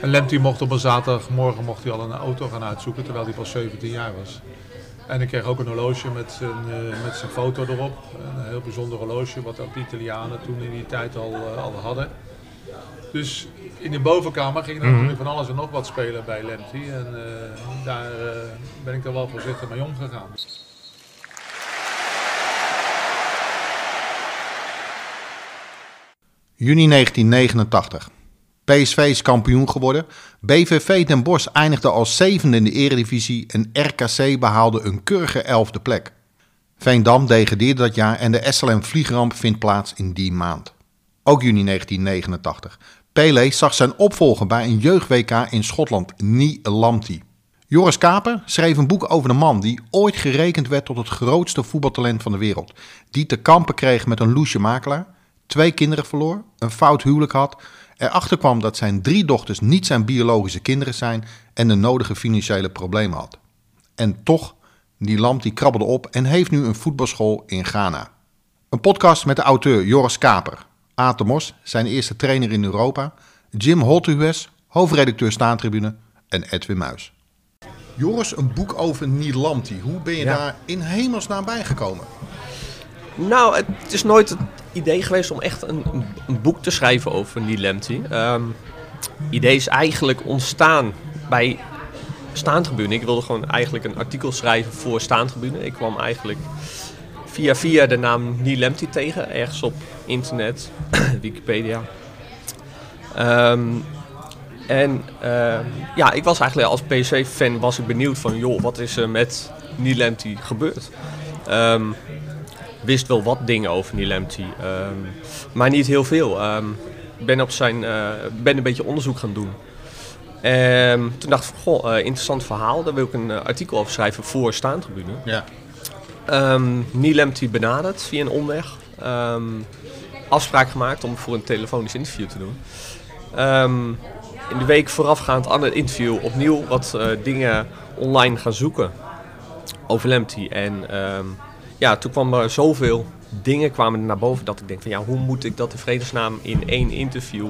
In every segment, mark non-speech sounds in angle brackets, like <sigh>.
En Lemty mocht op een zaterdagmorgen mocht hij al een auto gaan uitzoeken, terwijl hij pas 17 jaar was. En ik kreeg ook een horloge met zijn, uh, met zijn foto erop. Een heel bijzonder horloge, wat ook de Italianen toen in die tijd al, uh, al hadden. Dus in de bovenkamer ging er Mhm. natuurlijk van alles en nog wat spelen bij Lemty. En uh, daar ben ik er wel voorzichtig mee omgegaan. Juni 1989. PSV is kampioen geworden. BVV Den Bosch eindigde als zevende in de eredivisie en RKC behaalde een keurige elfde plek. Veendam degradeerde dat jaar en de SLM vliegramp vindt plaats in die maand. Ook juni 1989. Pelé zag zijn opvolger bij een jeugd-WK in Schotland, Nie. Joris Kaper schreef een boek over de man die ooit gerekend werd tot het grootste voetbaltalent van de wereld. Die te kampen kreeg met een loesje makelaar, twee kinderen verloor, een fout huwelijk had, erachter kwam dat zijn drie dochters niet zijn biologische kinderen zijn en de nodige financiële problemen had. En toch, die lamp die krabbelde op en heeft nu een voetbalschool in Ghana. Een podcast met de auteur Joris Kaper, Aad de Mos, zijn eerste trainer in Europa, Jim Holthues, hoofdredacteur Staantribune en Edwin Muis. Joris, een boek over Nilamti. Hoe ben je Ja. daar in hemelsnaam bijgekomen? Nou, het is nooit het idee geweest om echt een, een- boek te schrijven over Neil Lemty. Ehm, Het idee is eigenlijk ontstaan bij Staantribune. Ik wilde gewoon eigenlijk een artikel schrijven voor Staantribune. Ik kwam eigenlijk via via de naam Neil Lemty tegen, ergens op internet, <clears throat> Wikipedia. Ehm, en ehm, ja, ik was eigenlijk als PSV-fan was ik benieuwd van, joh, wat is er met Neil Lemty gebeurd? Wist wel wat dingen over Neil Lemty, ehm, maar niet heel veel. Ehm, ben, op zijn, eh, ben een beetje onderzoek gaan doen. Ehm, toen dacht ik, goh, eh, interessant verhaal. Daar wil ik een eh, artikel over schrijven voor Staantribune. Ja. Neil Lemty benaderd via een omweg. Afspraak gemaakt om voor een telefonisch interview te doen. In de week voorafgaand aan het interview opnieuw wat dingen online gaan zoeken over Lemty. En ehm, ja, toen kwam er zoveel dingen kwamen naar boven dat ik denk van ja, hoe moet ik dat in vredesnaam in één interview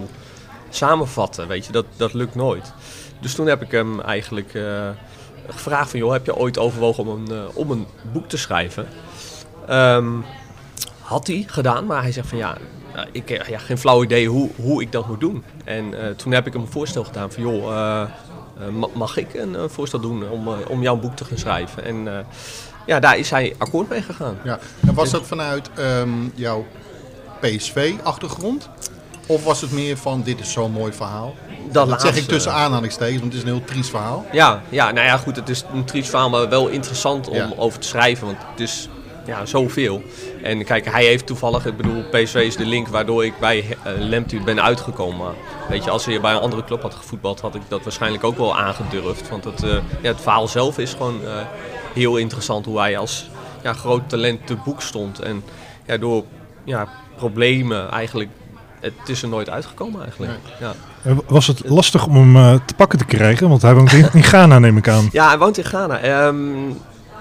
samenvatten? Weet je, dat, dat lukt nooit. Dus toen heb ik hem eigenlijk eh, gevraagd van joh, heb je ooit overwogen om een, eh, om een boek te schrijven? Ehm, had hij gedaan, maar hij zegt van ja, eh, ik heb ja, geen flauw idee hoe, hoe ik dat moet doen. En eh, toen heb ik hem een voorstel gedaan van joh, eh, eh, ma- mag ik een eh, voorstel doen om, eh, om jouw boek te gaan schrijven? En eh, ja, daar is hij akkoord mee gegaan. ja. En was dat vanuit ehm, jouw PSV-achtergrond? Of was het meer van, dit is zo'n mooi verhaal? Dat, zeg ik tussen aanhalingstekens, want het is een heel triest verhaal. Ja, ja, nou ja, goed, het is een triest verhaal, maar wel interessant om Ja. over te schrijven, want het is ja, zoveel. En kijk, hij heeft toevallig, ik bedoel, PSV is de link waardoor ik bij uh, Lemty ben uitgekomen. Maar weet je, als hij bij een andere club had gevoetbald, had ik dat waarschijnlijk ook wel aangedurfd. Want het, eh, ja, het verhaal zelf is gewoon eh, heel interessant, hoe hij als ja, groot talent te boek stond. En ja, door ja, problemen eigenlijk, het is er nooit uitgekomen eigenlijk. Ja. Was het lastig om hem eh, te pakken te krijgen? Want hij woont in, in Ghana, neem ik aan. Ja, hij woont in Ghana. Ehm,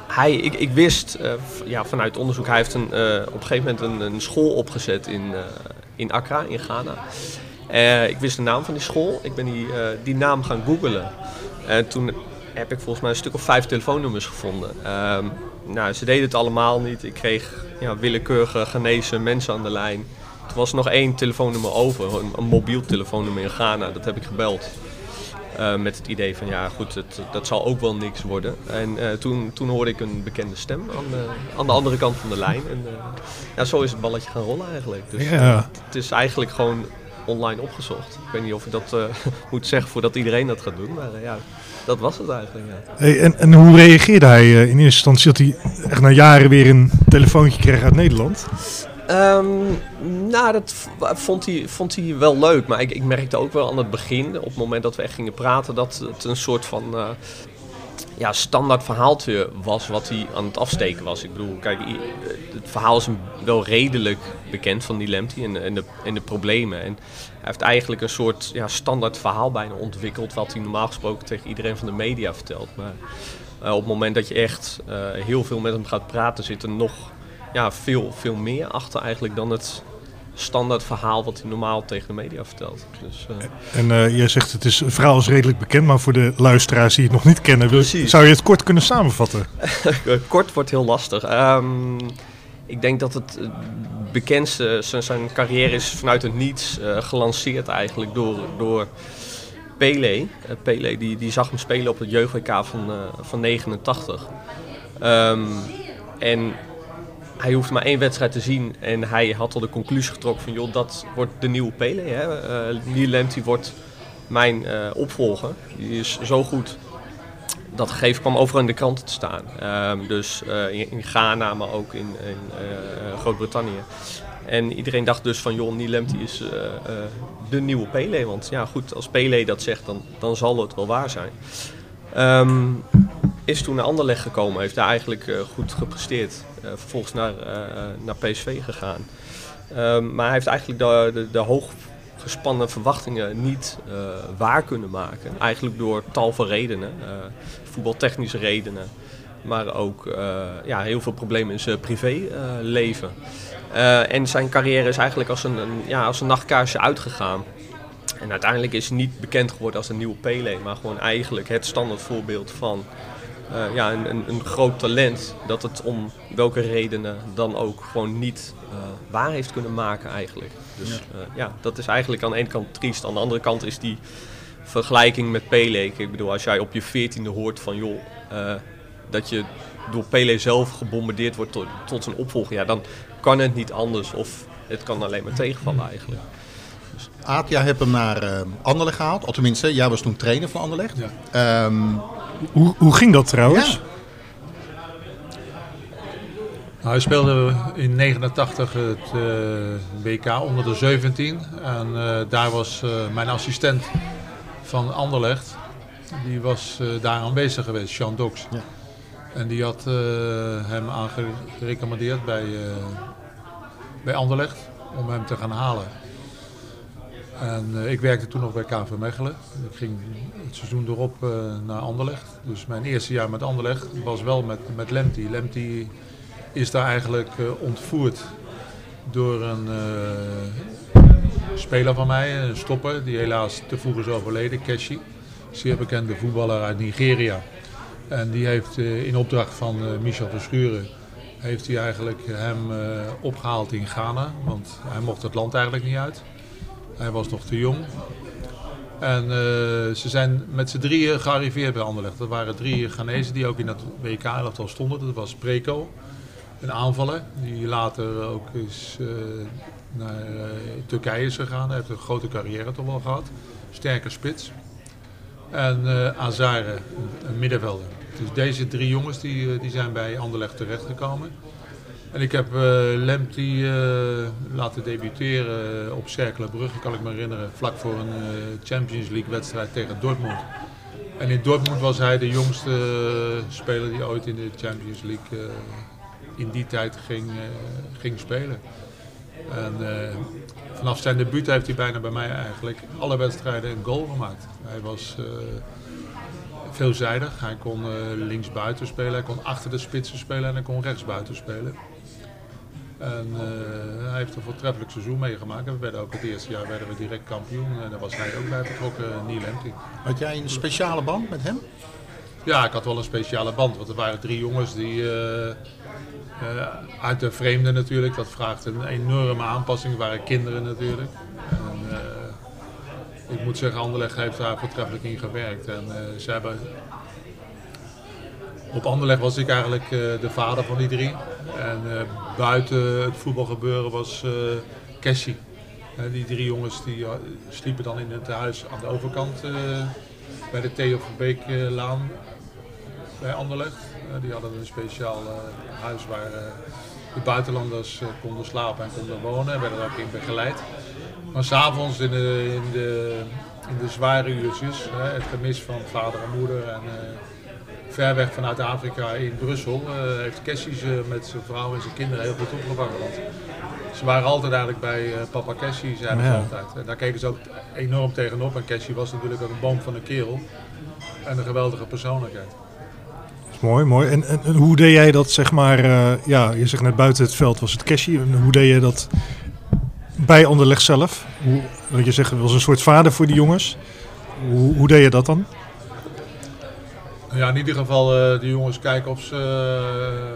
hij, ik, ik wist eh, ja, vanuit onderzoek, hij heeft een, eh, op een gegeven moment een, een school opgezet in, eh, in Accra, in Ghana. Eh, ik wist de naam van die school. Ik ben die, eh, die naam gaan googlen. En toen heb ik volgens mij een stuk of vijf telefoonnummers gevonden. Ehm, nou, ze deden het allemaal niet. Ik kreeg ja, willekeurige genezen mensen aan de lijn. Er was nog één telefoonnummer over, een, een mobiel telefoonnummer in Ghana. Dat heb ik gebeld. Uh, met het idee van ja, goed, het, dat zal ook wel niks worden. En uh, toen, toen hoorde ik een bekende stem aan de, aan de andere kant van de lijn. En uh, ja, zo is het balletje gaan rollen eigenlijk. Dus Ja. het is eigenlijk gewoon online opgezocht. Ik weet niet of ik dat eh, <laughs> moet zeggen voordat iedereen dat gaat doen, maar eh, ja, dat was het eigenlijk. Ja. Hey, en, en hoe reageerde hij eh, in eerste instantie dat hij echt na jaren weer een telefoontje kreeg uit Nederland? Ehm, nou, dat vond hij, vond hij wel leuk. Maar ik, ik merkte ook wel aan het begin, op het moment dat we echt gingen praten, dat het een soort van ja, standaard verhaaltje was wat hij aan het afsteken was. Ik bedoel, kijk, het verhaal is wel redelijk bekend van die Lemty en, en, de, en de problemen. En hij heeft eigenlijk een soort ja, standaard verhaal bijna ontwikkeld, wat hij normaal gesproken tegen iedereen van de media vertelt. Maar eh, op het moment dat je echt eh, heel veel met hem gaat praten, zit er nog ja, veel, veel meer achter eigenlijk dan het standaard verhaal wat hij normaal tegen de media vertelt. Dus, uh... En uh, jij zegt het is, het verhaal is redelijk bekend, maar voor de luisteraars die het nog niet kennen, wil, zou je het kort kunnen samenvatten? <laughs> kort wordt heel lastig. Um, ik denk dat het bekendste, zijn, zijn carrière is vanuit het niets uh, gelanceerd eigenlijk door, door Pele. Pele die, die zag hem spelen op het jeugd-WK van, van 89. Um, en hij hoefde maar één wedstrijd te zien en hij had al de conclusie getrokken van joh, dat wordt de nieuwe Pele. Hè? Uh, wordt mijn uh, opvolger. Die is zo goed. Dat gegeven kwam overal in de kranten te staan. Um, dus uh, in, in, Ghana, maar ook in, Groot-Brittannië. En iedereen dacht dus van joh, Neil Lemty is de nieuwe Pele. Want ja goed, als Pele dat zegt, dan, dan zal het wel waar zijn. Um, is toen naar Anderlecht gekomen, heeft daar eigenlijk uh, goed gepresteerd. Uh, vervolgens naar, uh, naar PSV gegaan. Um, maar hij heeft eigenlijk de, de, de hooggespannen verwachtingen niet waar kunnen maken. Eigenlijk door tal van redenen. voetbaltechnische redenen. Maar ook ja, heel veel problemen in zijn privéleven. en zijn carrière is eigenlijk als een, ja, als een nachtkaarsje uitgegaan. En uiteindelijk is hij niet bekend geworden als een nieuwe Pele, maar gewoon eigenlijk het standaard voorbeeld van uh, ja, een, een, een, groot talent dat het om welke redenen dan ook gewoon niet uh, waar heeft kunnen maken eigenlijk. Dus ja. Uh, ja. dat is eigenlijk aan de ene kant triest. Aan de andere kant is die vergelijking met Pele. Ik bedoel, als jij op je veertiende hoort van joh, dat je door Pele zelf gebombardeerd wordt tot, tot zijn opvolger, ja, dan kan het niet anders of het kan alleen maar tegenvallen eigenlijk. Dus. Aad, jij hebt hem naar uh, Anderlecht gehaald. Of tenminste, jij was toen trainer van Anderlecht. Ja. Um, hoe, hoe ging dat trouwens? Ja. Nou, hij speelde in 89 het uh, WK onder de 17. En uh, daar was uh, mijn assistent van Anderlecht. Die was daar aanwezig geweest, Sean Dox. Ja. En die had hem aangerecommandeerd bij, bij Anderlecht om hem te gaan halen. En ik werkte toen nog bij KV Mechelen. Ik ging het seizoen erop uh, naar Anderlecht. Dus mijn eerste jaar met Anderlecht was wel met, met Lemty. Lemty is daar eigenlijk uh, ontvoerd door een speler van mij, een stopper, die helaas te vroeg is overleden, Keshi. Zeer bekende voetballer uit Nigeria. En die heeft in opdracht van Michel Verschuren heeft hij eigenlijk hem opgehaald in Ghana. Want hij mocht het land eigenlijk niet uit. Hij was nog te jong. En uh, ze zijn met z'n drieën gearriveerd bij Anderlecht. Dat waren drie Ghanese die ook in dat WK-elftal stonden. Dat was Preco, een aanvaller, die later ook uh, naar uh, Turkije is gegaan. Hij heeft een grote carrière toch wel gehad. Sterke spits. En Azare, een, een middenvelder. Dus deze drie jongens die, die zijn bij Anderlecht terechtgekomen. En ik heb uh, Lemty uh, laten debuteren op Cerkelenbrugge, kan ik me herinneren, vlak voor een uh, Champions League wedstrijd tegen Dortmund. En in Dortmund was hij de jongste speler die ooit in de Champions League in die tijd ging, ging spelen. En vanaf zijn debuut heeft hij bijna bij mij eigenlijk alle wedstrijden een goal gemaakt. Hij was veelzijdig. Hij kon links buiten spelen, hij kon achter de spitsen spelen en hij kon rechts buiten spelen. En uh, hij heeft een voortreffelijk seizoen meegemaakt. En we werden ook het eerste jaar werden we direct kampioen. En daar was hij ook bij betrokken, Neil Empty. Had jij een speciale band met hem? Ja, ik had wel een speciale band. Want er waren drie jongens die uh, uh, uit de vreemde natuurlijk. Dat vraagt een enorme aanpassing. Het waren kinderen natuurlijk. En, ik moet zeggen, Anderlecht heeft daar voortreffelijk in gewerkt. En ze hebben op Anderlecht was ik eigenlijk uh, de vader van die drie. En uh, buiten het voetbalgebeuren was uh, Cassie. die drie jongens die sliepen dan in het huis aan de overkant bij de Theo van Beeklaan bij Anderlecht. die hadden een speciaal huis waar de buitenlanders konden slapen en konden wonen. En werden er ook in begeleid. Maar s'avonds in de, in, de, in de zware uurtjes, het gemis van vader en moeder en ver weg vanuit Afrika in Brussel, uh, heeft Cassie ze met zijn vrouw en zijn kinderen heel goed opgevangen. Want ze waren altijd eigenlijk bij uh, papa Cassie, zeiden ze altijd. En daar keken ze ook enorm tegenop. En Cassie was natuurlijk ook een boom van een kerel en een geweldige persoonlijkheid. Mooi, mooi. En, en, hoe deed jij dat, zeg maar, uh, ja, je zegt net buiten het veld was het Cassie. En hoe deed je dat bij Anderlecht zelf? Hoe, je zegt, was een soort vader voor die jongens. Hoe, hoe deed je dat dan? Ja, in ieder geval uh, de jongens kijken of ze,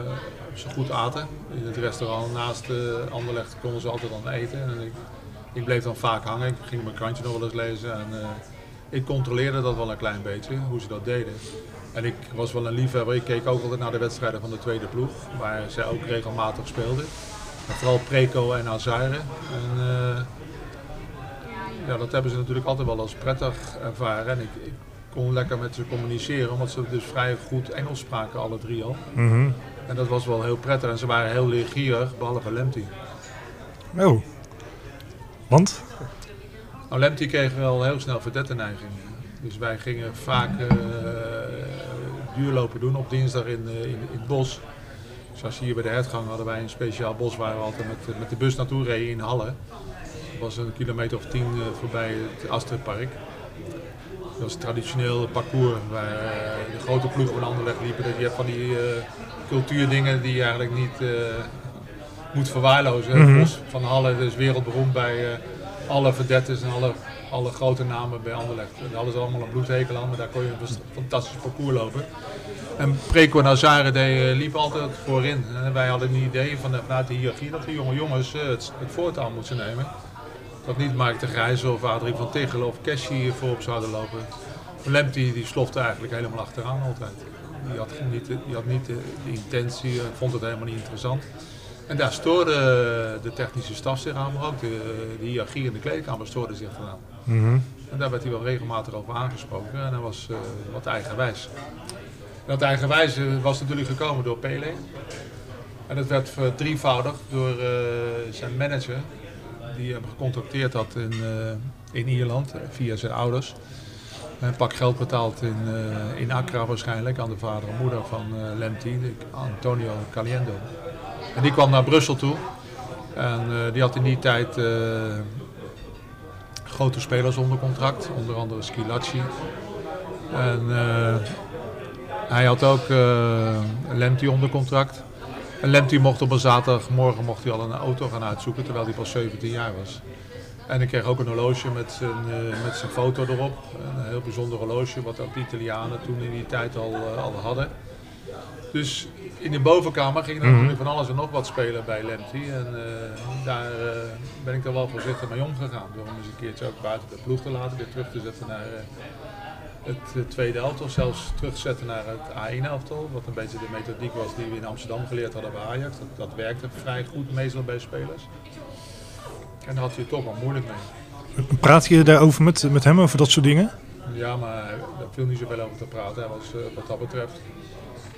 uh, of ze goed aten. In het restaurant naast uh, Anderlecht konden ze altijd dan eten. En ik, ik, bleef dan vaak hangen. Ik ging mijn krantje nog wel eens lezen. En, ik controleerde dat wel een klein beetje, hoe ze dat deden. En ik was wel een liefhebber. Ik keek ook altijd naar de wedstrijden van de tweede ploeg, waar zij ook regelmatig speelden. vooral Preco en Azare. En, ja, dat hebben ze natuurlijk altijd wel als prettig ervaren. En ik kon lekker met ze communiceren, omdat ze dus vrij goed Engels spraken, alle drie al. Mm En dat was wel heel prettig en ze waren heel leergierig, behalve Lemty. Oh, want? Nou, Lemty kreeg wel heel snel verdette-neiging. Dus wij gingen vaak uh, duurlopen doen op dinsdag in, uh, in, in, het bos. Zoals hier bij de hertgang hadden wij een speciaal bos waar we altijd met, met de bus naartoe reden in Halle. Dat was een kilometer of tien uh, voorbij het Astridpark. Dat een traditioneel parcours waar uh, de grote ploegen van Anderlecht liepen. Je hebt van die uh, cultuurdingen die je eigenlijk niet uh, moet verwaarlozen. Mhm. Bos van Halle is wereldberoemd bij alle verdettes en alle, alle grote namen bij Anderlecht. Hadden ze allemaal een bloedhekel aan, maar daar kon je een fantastisch parcours lopen. En Preco en die, liepen altijd voorin. En wij hadden een idee van, vanuit de hiërarchie dat de jonge jongens het, het voortouw moesten nemen. Dat niet Mark de Grijze of Adrie van Tichelen of Cashy voorop zouden lopen. Lemty die slofte eigenlijk helemaal achteraan altijd. Die had niet, die had niet de, de intentie, vond het helemaal niet interessant. En daar stoorde de technische staf zich aan, maar ook de, de hiërarchie in de kleedkamer stoorde zich aan. Mm -hmm. En daar werd hij wel regelmatig over aangesproken en hij was uh, wat eigenwijs. En dat eigenwijs was natuurlijk gekomen door Pele. En dat werd verdrievoudigd door uh, zijn manager, die hem gecontacteerd had in, uh, in Ierland via zijn ouders. Een pak geld betaald in, uh, in Accra waarschijnlijk aan de vader en moeder van Lemty, Antonio Caliendo. En die kwam naar Brussel toe. En die had in die tijd grote spelers onder contract, onder andere Schilacci. En hij had ook Lemty onder contract. En Lemty mocht op een zaterdagmorgen mocht hij al een auto gaan uitzoeken, terwijl hij pas 17 jaar was. En ik kreeg ook een horloge met zijn, uh, met zijn foto erop. Een heel bijzonder horloge, wat ook de Italianen toen in die tijd al, al hadden. Dus in de bovenkamer ging er Mhm. van alles en nog wat spelen bij Lemty. En uh, daar ben ik er wel voorzichtig mee omgegaan. Door hem eens een keertje ook buiten de ploeg te laten, weer terug te zetten naar het tweede elftal, zelfs terugzetten naar het A1-elftal. Wat een beetje de methodiek was die we in Amsterdam geleerd hadden bij Ajax. Dat, dat werkte vrij goed, meestal bij spelers. En daar had hij het toch wel moeilijk mee. Praat je daarover met, met hem, over dat soort dingen? Ja, maar daar viel niet zoveel over te praten. Hij was, uh, wat dat betreft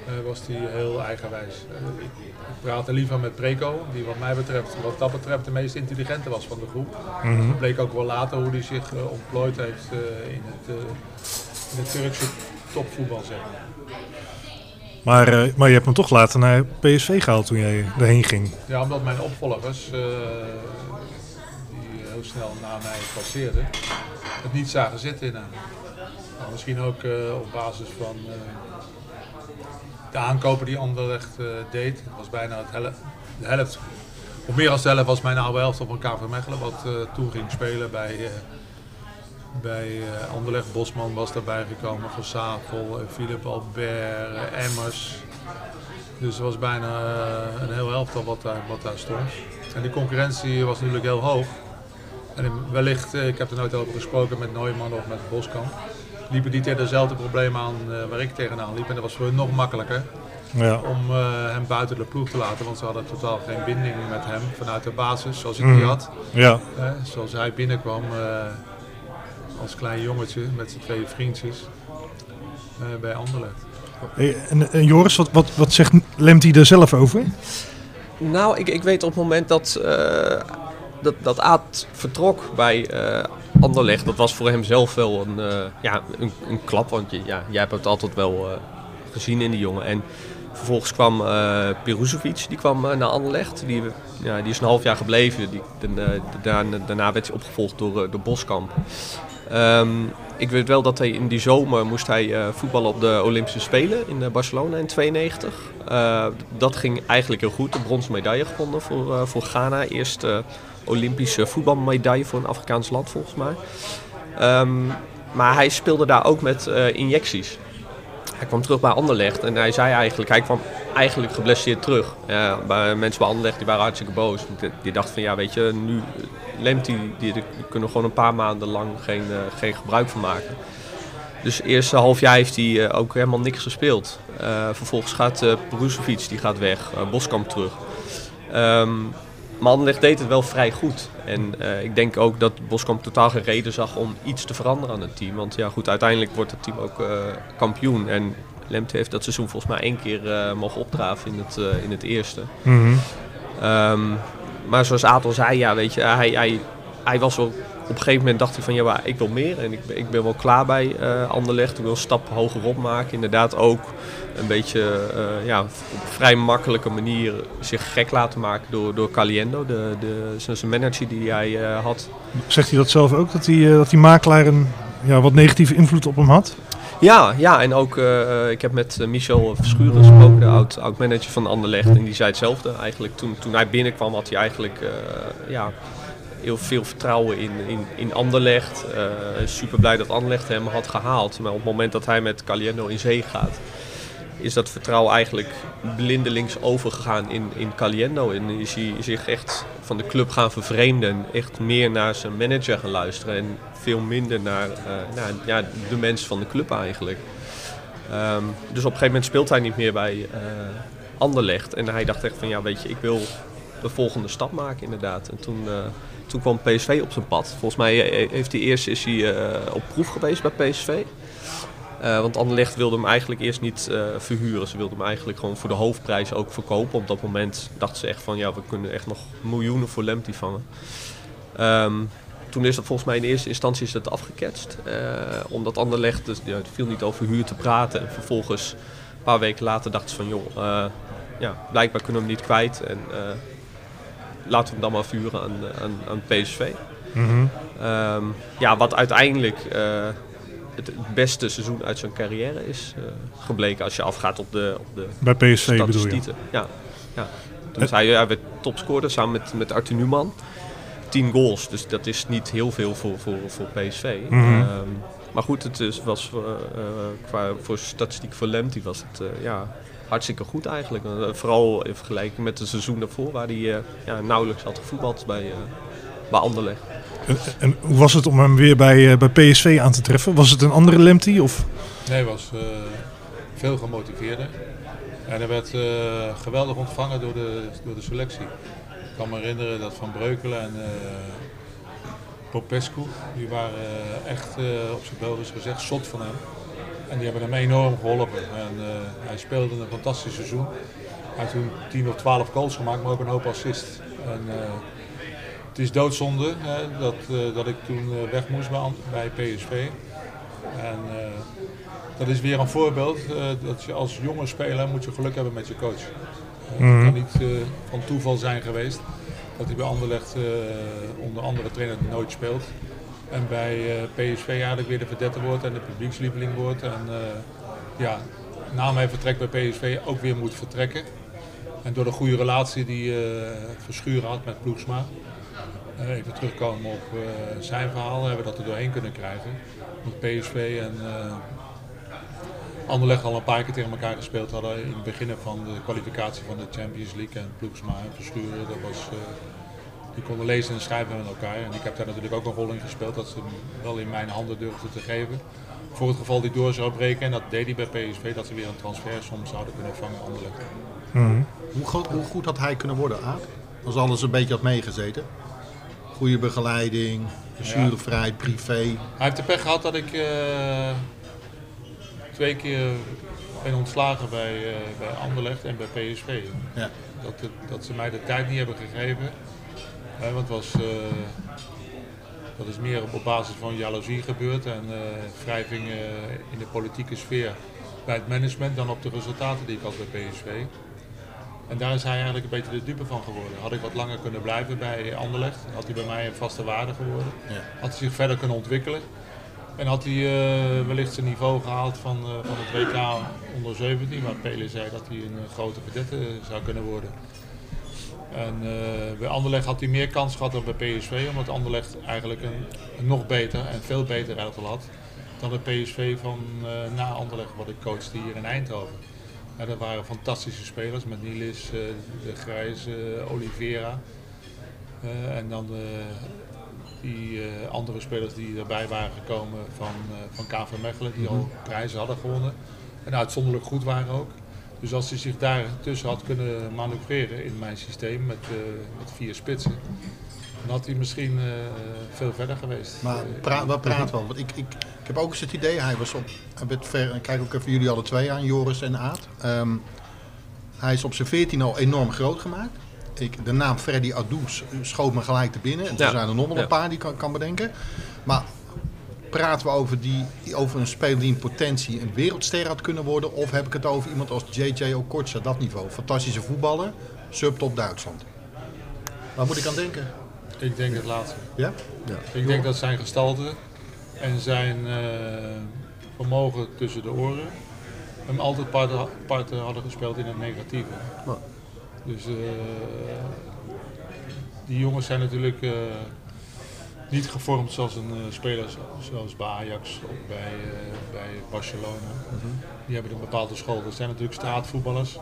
uh, was hij heel eigenwijs. Ik, praatte liever met Preco, die wat mij betreft, wat dat betreft de meest intelligente was van de groep. Mm -hmm. Dat bleek ook wel later hoe hij zich ontplooid heeft in het het Turkse topvoetbal zeg maar. Maar, uh, maar je hebt hem toch later naar PSV gehaald toen jij erheen ging. Ja, omdat mijn opvolgers, uh, die heel snel na mij passeerden, het niet zagen zitten in hem. Nou, misschien ook uh, op basis van de aankopen die Anderlecht deed. Het was bijna het de helft, of meer dan de helft was mijn oude helft op een KV Mechelen, wat toen ging spelen bij bij uh, Anderlecht. Bosman was daarbij gekomen, Van Savel, uh, Philip Albert, uh, Emmers. Dus er was bijna een heel elftal wat daar, wat daar stond. En die concurrentie was natuurlijk heel hoog. En wellicht, ik heb er nooit over gesproken met Neumann of met Boskamp, liepen die tegen dezelfde problemen aan waar ik tegenaan liep. En dat was voor hun nog makkelijker ja. om hem buiten de ploeg te laten. Want ze hadden totaal geen binding met hem vanuit de basis, zoals ik Mhm. die had. Ja. zoals hij binnenkwam als klein jongetje met zijn twee vriendjes uh, bij Anderlecht. Hey, en, en, Joris, wat, wat, wat zegt Lemty er zelf over? Nou, ik, ik weet op het moment dat, uh, dat, dat Aad vertrok bij uh, Anderlecht, dat was voor hem zelf wel een, uh, ja, een, een klap. Want je, ja, jij hebt het altijd wel gezien in die jongen. En vervolgens kwam uh, Piruzovic, die kwam naar Anderlecht. Die, ja, die is een half jaar gebleven. Die, daarna, daarna werd hij opgevolgd door, door Boskamp. Um, ik weet wel dat hij in die zomer moest hij uh, voetballen op de Olympische Spelen in uh, Barcelona in 92. Uh, dat ging eigenlijk heel goed. De bronzen medaille gewonnen voor, voor Ghana. Eerst Olympische voetbalmedaille voor een Afrikaans land volgens mij. Ehm, maar hij speelde daar ook met injecties. Hij kwam terug bij Anderlecht en hij zei eigenlijk, hij kwam eigenlijk geblesseerd terug. Ja, mensen bij Anderlecht die waren hartstikke boos. Die, die dachten van ja weet je, nu lemt die, die, kunnen gewoon een paar maanden lang geen, geen gebruik van maken. Dus het eerste half jaar heeft hij uh, ook helemaal niks gespeeld. Uh, vervolgens gaat uh, Peruzovic, die gaat weg, Boskamp terug. Um, maar Anderlecht deed het wel vrij goed. En ik denk ook dat Boskamp totaal geen reden zag om iets te veranderen aan het team. Want ja goed, uiteindelijk wordt het team ook kampioen. En Lemte heeft dat seizoen volgens mij één keer mogen opdraven in het, in het eerste. Mm -hmm. um, maar zoals Atel zei, ja, weet je, hij, hij, hij was wel op een gegeven moment dacht hij van ja, maar ik wil meer en ik, ik ben wel klaar bij uh, Anderlecht. Ik wil een stap hogerop maken. Inderdaad ook een beetje uh, ja, op een vrij makkelijke manier zich gek laten maken door, door Caliendo, de, de, zijn manager die hij uh, had. Zegt hij dat zelf ook, dat die, dat die makelaar een ja, wat negatieve invloed op hem had? Ja, ja, en ook uh, ik heb met Michel Verschuren gesproken, de oud, oud manager van Anderlecht. En die zei hetzelfde eigenlijk. Toen, toen hij binnenkwam had hij eigenlijk ja, heel veel vertrouwen in, in, in Anderlecht. Uh, super blij dat Anderlecht hem had gehaald. Maar op het moment dat hij met Caliendo in zee gaat, is dat vertrouwen eigenlijk blindelings overgegaan in, in Caliendo. En is hij zich echt van de club gaan vervreemden. En echt meer naar zijn manager gaan luisteren. En veel minder naar, naar ja, de mensen van de club eigenlijk. Um, dus op een gegeven moment speelt hij niet meer bij uh, Anderlecht. En hij dacht echt van ja weet je, ik wil de volgende stap maken inderdaad. En toen toen kwam PSV op zijn pad. Volgens mij eh, heeft hij eerst is hij, op proef geweest bij PSV. Uh, want Anderlecht wilde hem eigenlijk eerst niet uh, verhuren. Ze wilden hem eigenlijk gewoon voor de hoofdprijs ook verkopen. Op dat moment dachten ze echt van ja, we kunnen echt nog miljoenen voor Lemty vangen. Um, toen is dat volgens mij in eerste instantie is dat afgeketst. Uh, omdat Anderlecht, dus, ja, het viel niet over huur te praten. En vervolgens, een paar weken later, dachten ze van joh, ja, blijkbaar kunnen we hem niet kwijt. En laten we hem dan maar vuren aan, aan, aan PSV. Mm -hmm. um, ja, wat uiteindelijk het, beste seizoen uit zijn carrière is uh, gebleken als je afgaat op de, op de Bij PSV bedoel je? Ja, ja. Toen hij, hij werd topscorer samen met, met Arthur Newman. 10 goals, dus dat is niet heel veel voor, voor, voor PSV. Mm -hmm. um, maar goed, het is, was uh, qua voor statistiek voor Lemty was het ja, hartstikke goed eigenlijk. Vooral in vergelijking met het seizoen daarvoor, waar hij ja, nauwelijks had gevoetbald bij, bij Anderlecht. En, en, hoe was het om hem weer bij, uh, bij PSV aan te treffen? Was het een andere Lemty? Of? Nee, hij was veel gemotiveerder. En hij werd geweldig ontvangen door de, door de selectie. Ik kan me herinneren dat Van Breukelen en Popescu, die waren echt op zijn Belgisch gezegd zot van hem. En die hebben hem enorm geholpen. En, uh, hij speelde een fantastisch seizoen. Hij heeft toen 10 of 12 goals gemaakt, maar ook een hoop assist. En, uh, het is doodzonde hè, dat, uh, dat ik toen weg moest bij, PSV. En dat is weer een voorbeeld dat je als jonge speler moet je geluk hebben met je coach. Mm -hmm. Het kan niet van toeval zijn geweest dat hij bij Anderlecht onder andere trainer nooit speelt. En bij PSV eigenlijk weer de verdette wordt en de publiekslieveling wordt. En ja, na mijn vertrek bij PSV ook weer moet vertrekken. En door de goede relatie die uh, Verschuren had met Ploegsma. Even terugkomen op zijn verhaal, hebben we dat er doorheen kunnen krijgen. Met PSV en Anderlecht al een paar keer tegen elkaar gespeeld hadden in het begin van de kwalificatie van de Champions League. En Ploegsma en Verschuren, dat was die konden lezen en schrijven met elkaar. En ik heb daar natuurlijk ook een rol in gespeeld dat ze hem wel in mijn handen durfden te geven. Voor het geval die door zou breken, en dat deed hij bij PSV, dat ze weer een transfer soms zouden kunnen vangen Anderlecht. Mm -hmm. hoe, goed, hoe, goed, had hij kunnen worden, Aad? Als alles een beetje had meegezeten? Goede begeleiding, ja. privé. Hij heeft de pech gehad dat ik uh, twee keer ben ontslagen bij, uh, bij Anderlecht en bij PSV. Ja. Dat, dat ze mij de tijd niet hebben gegeven want was, uh, dat is meer op basis van jaloezie gebeurd en wrijving uh, in de politieke sfeer bij het management dan op de resultaten die ik had bij PSV. En daar is hij eigenlijk een beetje de dupe van geworden. Had ik wat langer kunnen blijven bij Anderlecht, had hij bij mij een vaste waarde geworden. Ja. Had hij zich verder kunnen ontwikkelen. En had hij wellicht zijn niveau gehaald van, van het WK onder 17, waar Pele zei dat hij een grote verdette zou kunnen worden. En uh, bij Anderlecht had hij meer kans gehad dan bij PSV, omdat Anderlecht eigenlijk een, een nog beter en veel beter elftal had dan de PSV van na Anderlecht, wat ik coachte hier in Eindhoven. Ja, dat waren fantastische spelers met Nilis, uh, de Grijs, Oliveira. en dan die andere spelers die erbij waren gekomen van, van KV Mechelen, die al mhm. prijzen hadden gewonnen. En uitzonderlijk goed waren ook. Dus als hij zich daar tussen had kunnen manoeuvreren in mijn systeem met, uh, met vier spitsen, dan had hij misschien uh, veel verder geweest. Maar pra wat praten we? Want ik, ik, ik heb ook eens het idee, hij was op, hij werd ver, kijk ook even jullie alle twee aan, Joris en Aad. Um, hij is op zijn 14 al enorm groot gemaakt. Ik, de naam Freddy Adu schoot me gelijk te binnen. En er zijn er nog wel een paar die ik kan, kan bedenken. Maar praten we over, die, over een speler die in potentie een wereldster had kunnen worden? Of heb ik het over iemand als JJ Okocha, dat niveau? Fantastische voetballer, subtop Duitsland. Waar moet ik aan denken? Ik denk het laatste. Ja? ja. Ik denk dat zijn gestalte en zijn uh, vermogen tussen de oren hem altijd parten, hadden gespeeld in het negatieve. Dus uh, die jongens zijn natuurlijk... Uh, niet gevormd zoals een speler zoals bij Ajax of bij, bij Barcelona. Mhm. Die hebben een bepaalde school. Dat zijn natuurlijk straatvoetballers.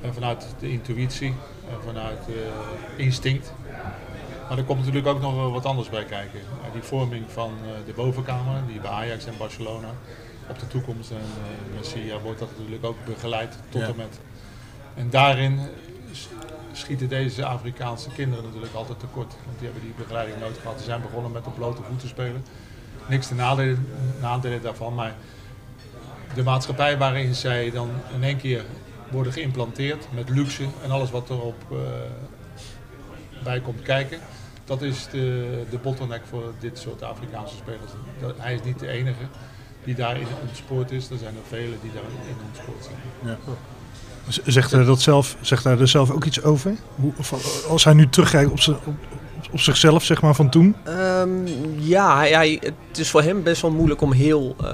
En vanuit de intuïtie en vanuit instinct. Maar er komt natuurlijk ook nog wat anders bij kijken. die vorming van de bovenkamer, die bij Ajax en Barcelona op de toekomst en Messi wordt dat natuurlijk ook begeleid tot en met. En daarin schieten deze Afrikaanse kinderen natuurlijk altijd tekort. Want die hebben die begeleiding nooit gehad. Ze zijn begonnen met op blote voeten spelen. Niks te nadelen, nadelen daarvan, maar de maatschappij waarin zij dan in één keer worden geïmplanteerd met luxe en alles wat erop uh, bij komt kijken. Dat is de, de bottleneck voor dit soort Afrikaanse spelers. hij is niet de enige die daarin ontspoord is. Er zijn er velen die daarin ontspoord zijn. Ja. Zegt hij, dat zelf, zegt hij er zelf ook iets over? Hoe, als hij nu terugkijkt op, op, op zichzelf, zeg maar, van toen? Um, ja, hij, het is voor hem best wel moeilijk om heel uh,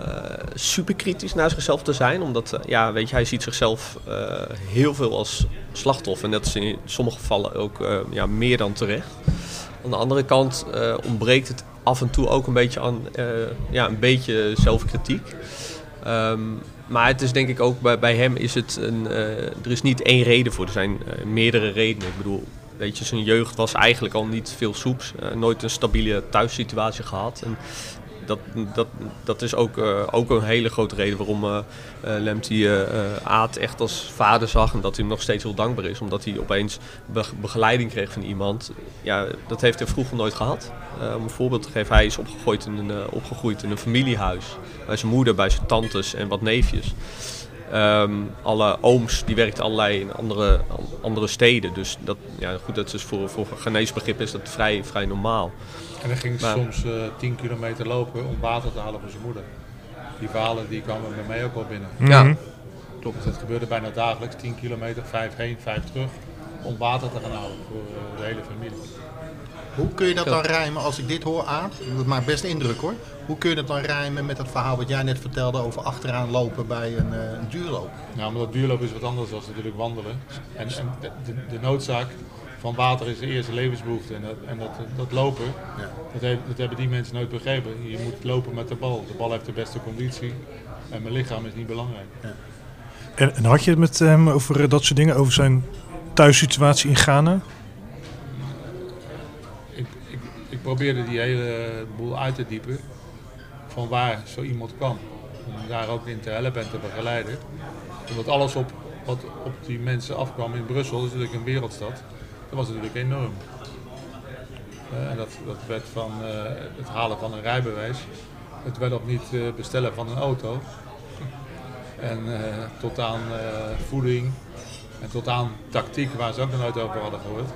superkritisch naar zichzelf te zijn. Omdat, uh, ja, weet je, hij ziet zichzelf uh, heel veel als slachtoffer. En dat is in sommige gevallen ook ja, meer dan terecht. Aan de andere kant ontbreekt het af en toe ook een beetje aan ja, een beetje zelfkritiek. Um, maar het is denk ik ook bij, bij hem is het een. Er is niet één reden voor. Er zijn meerdere redenen. Ik bedoel, weet je, zijn jeugd was eigenlijk al niet veel soeps. Uh, nooit een stabiele thuissituatie gehad. En dat, dat, dat is ook, ook een hele grote reden waarom uh, Lemty Aad echt als vader zag. En dat hij hem nog steeds heel dankbaar is. Omdat hij opeens begeleiding kreeg van iemand. Ja, dat heeft hij vroeger nooit gehad. om een voorbeeld te geven, hij is opgegroeid in een, opgegroeid in een familiehuis bij zijn moeder, bij zijn tantes en wat neefjes. Ehm, alle ooms die werkten allerlei in andere, andere steden. Dus dat, ja, goed, dat is voor, voor geneesbegrip is dat vrij, vrij normaal. En hij ging soms uh, eh, 10 kilometer lopen om water te halen voor zijn moeder. Die verhalen die kwamen bij mij ook al binnen. Ja. Klopt, dus dat gebeurde bijna dagelijks. 10 kilometer, 5 heen, 5 terug. Om water te gaan halen voor uh, de hele familie. Hoe kun je dat dan rijmen als ik dit hoor, aan? Dat maakt best indruk hoor. Hoe kun je dat dan rijmen met het verhaal wat jij net vertelde over achteraan lopen bij een, uh, een duurloop? Nou, omdat duurloop is wat anders dan natuurlijk wandelen. En, en de, de, noodzaak van water is de eerste levensbehoefte. En dat, en dat, dat lopen, ja. dat, heeft, dat, hebben die mensen nooit begrepen. Je moet lopen met de bal. De bal heeft de beste conditie. En mijn lichaam is niet belangrijk. Ja. En, en, had je het met hem over eh, dat soort dingen, over zijn thuissituatie in Ghana? ik probeerde die hele boel uit te diepen van waar zo iemand kwam. Om daar ook in te helpen en te begeleiden. Omdat alles op, wat op die mensen afkwam in Brussel, is natuurlijk een wereldstad, dat was natuurlijk enorm. Uh, dat, dat werd van uh, het halen van een rijbewijs, het wel of niet uh, bestellen van een auto. En tot aan voeding en tot aan tactiek waar ze ook nog nooit over hadden gehoord.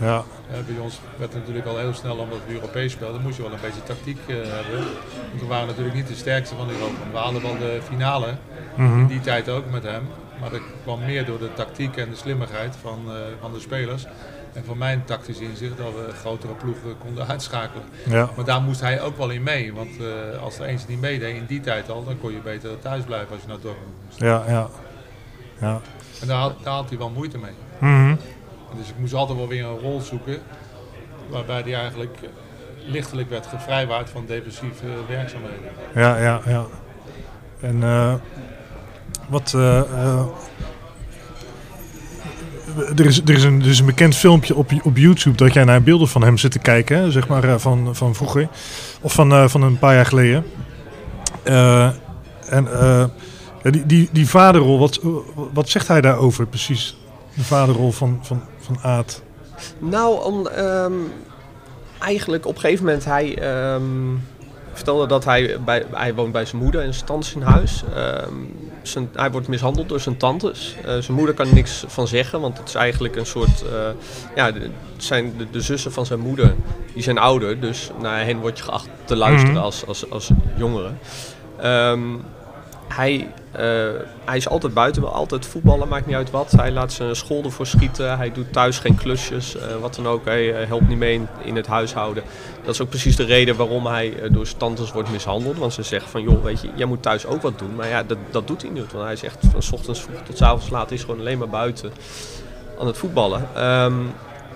Ja. Uh, bij ons werd het natuurlijk al heel snel, omdat we Europees speelden, moest je wel een beetje tactiek uh, hebben. Want we waren natuurlijk niet de sterkste van Europa. We haalden wel de finale, mm in die tijd ook met hem. Maar dat kwam meer door de tactiek en de slimmigheid van, uh, van de spelers. En van mijn tactisch inzicht dat we grotere ploegen konden <laughs> uitschakelen. Ja. Maar daar moest hij ook wel in mee. Want als er eens niet meedeed in die tijd al, dan kon je beter thuis blijven als je naar Dortmund moest. Ja, ja. ja. En daar had, daar had hij wel moeite mee. Mm Dus ik moest altijd wel weer een rol zoeken waarbij hij eigenlijk lichtelijk werd gevrijwaard van defensieve werkzaamheden. Ja, ja, ja. En eh, wat. eh, eh, er is, er, is een, er een bekend filmpje op, op YouTube dat jij naar beelden van hem zit te kijken, zeg maar van, van vroeger. Of van, van een paar jaar geleden. En die, die, die vaderrol, wat, wat zegt hij daarover precies? De vaderrol van, van, van Aad. Nou, om, ehm, eigenlijk op een gegeven moment, hij ehm, vertelde dat hij, bij, hij woont bij zijn moeder en zijn tantes in huis. Ehm, zijn, hij wordt mishandeld door zijn tantes. Eh, zijn moeder kan er niks van zeggen, want het is eigenlijk een soort, eh, ja, de, zijn de, de zussen van zijn moeder, die zijn ouder. Dus naar hen word je geacht te luisteren Mhm. als, als, als jongere. Hij, eh, hij is altijd buiten, wil altijd voetballen, maakt niet uit wat. Hij laat zijn school ervoor schieten. Hij doet thuis geen klusjes, eh, wat dan ook. Hij eh, helpt niet mee in, het huishouden. Dat is ook precies de reden waarom hij door zijn tantes wordt mishandeld. Want ze zeggen van, joh, weet je, jij moet thuis ook wat doen. Maar ja, dat, dat doet hij niet. Want hij is echt van 's ochtends vroeg tot 's avonds laat, is gewoon alleen maar buiten aan het voetballen. Ehm,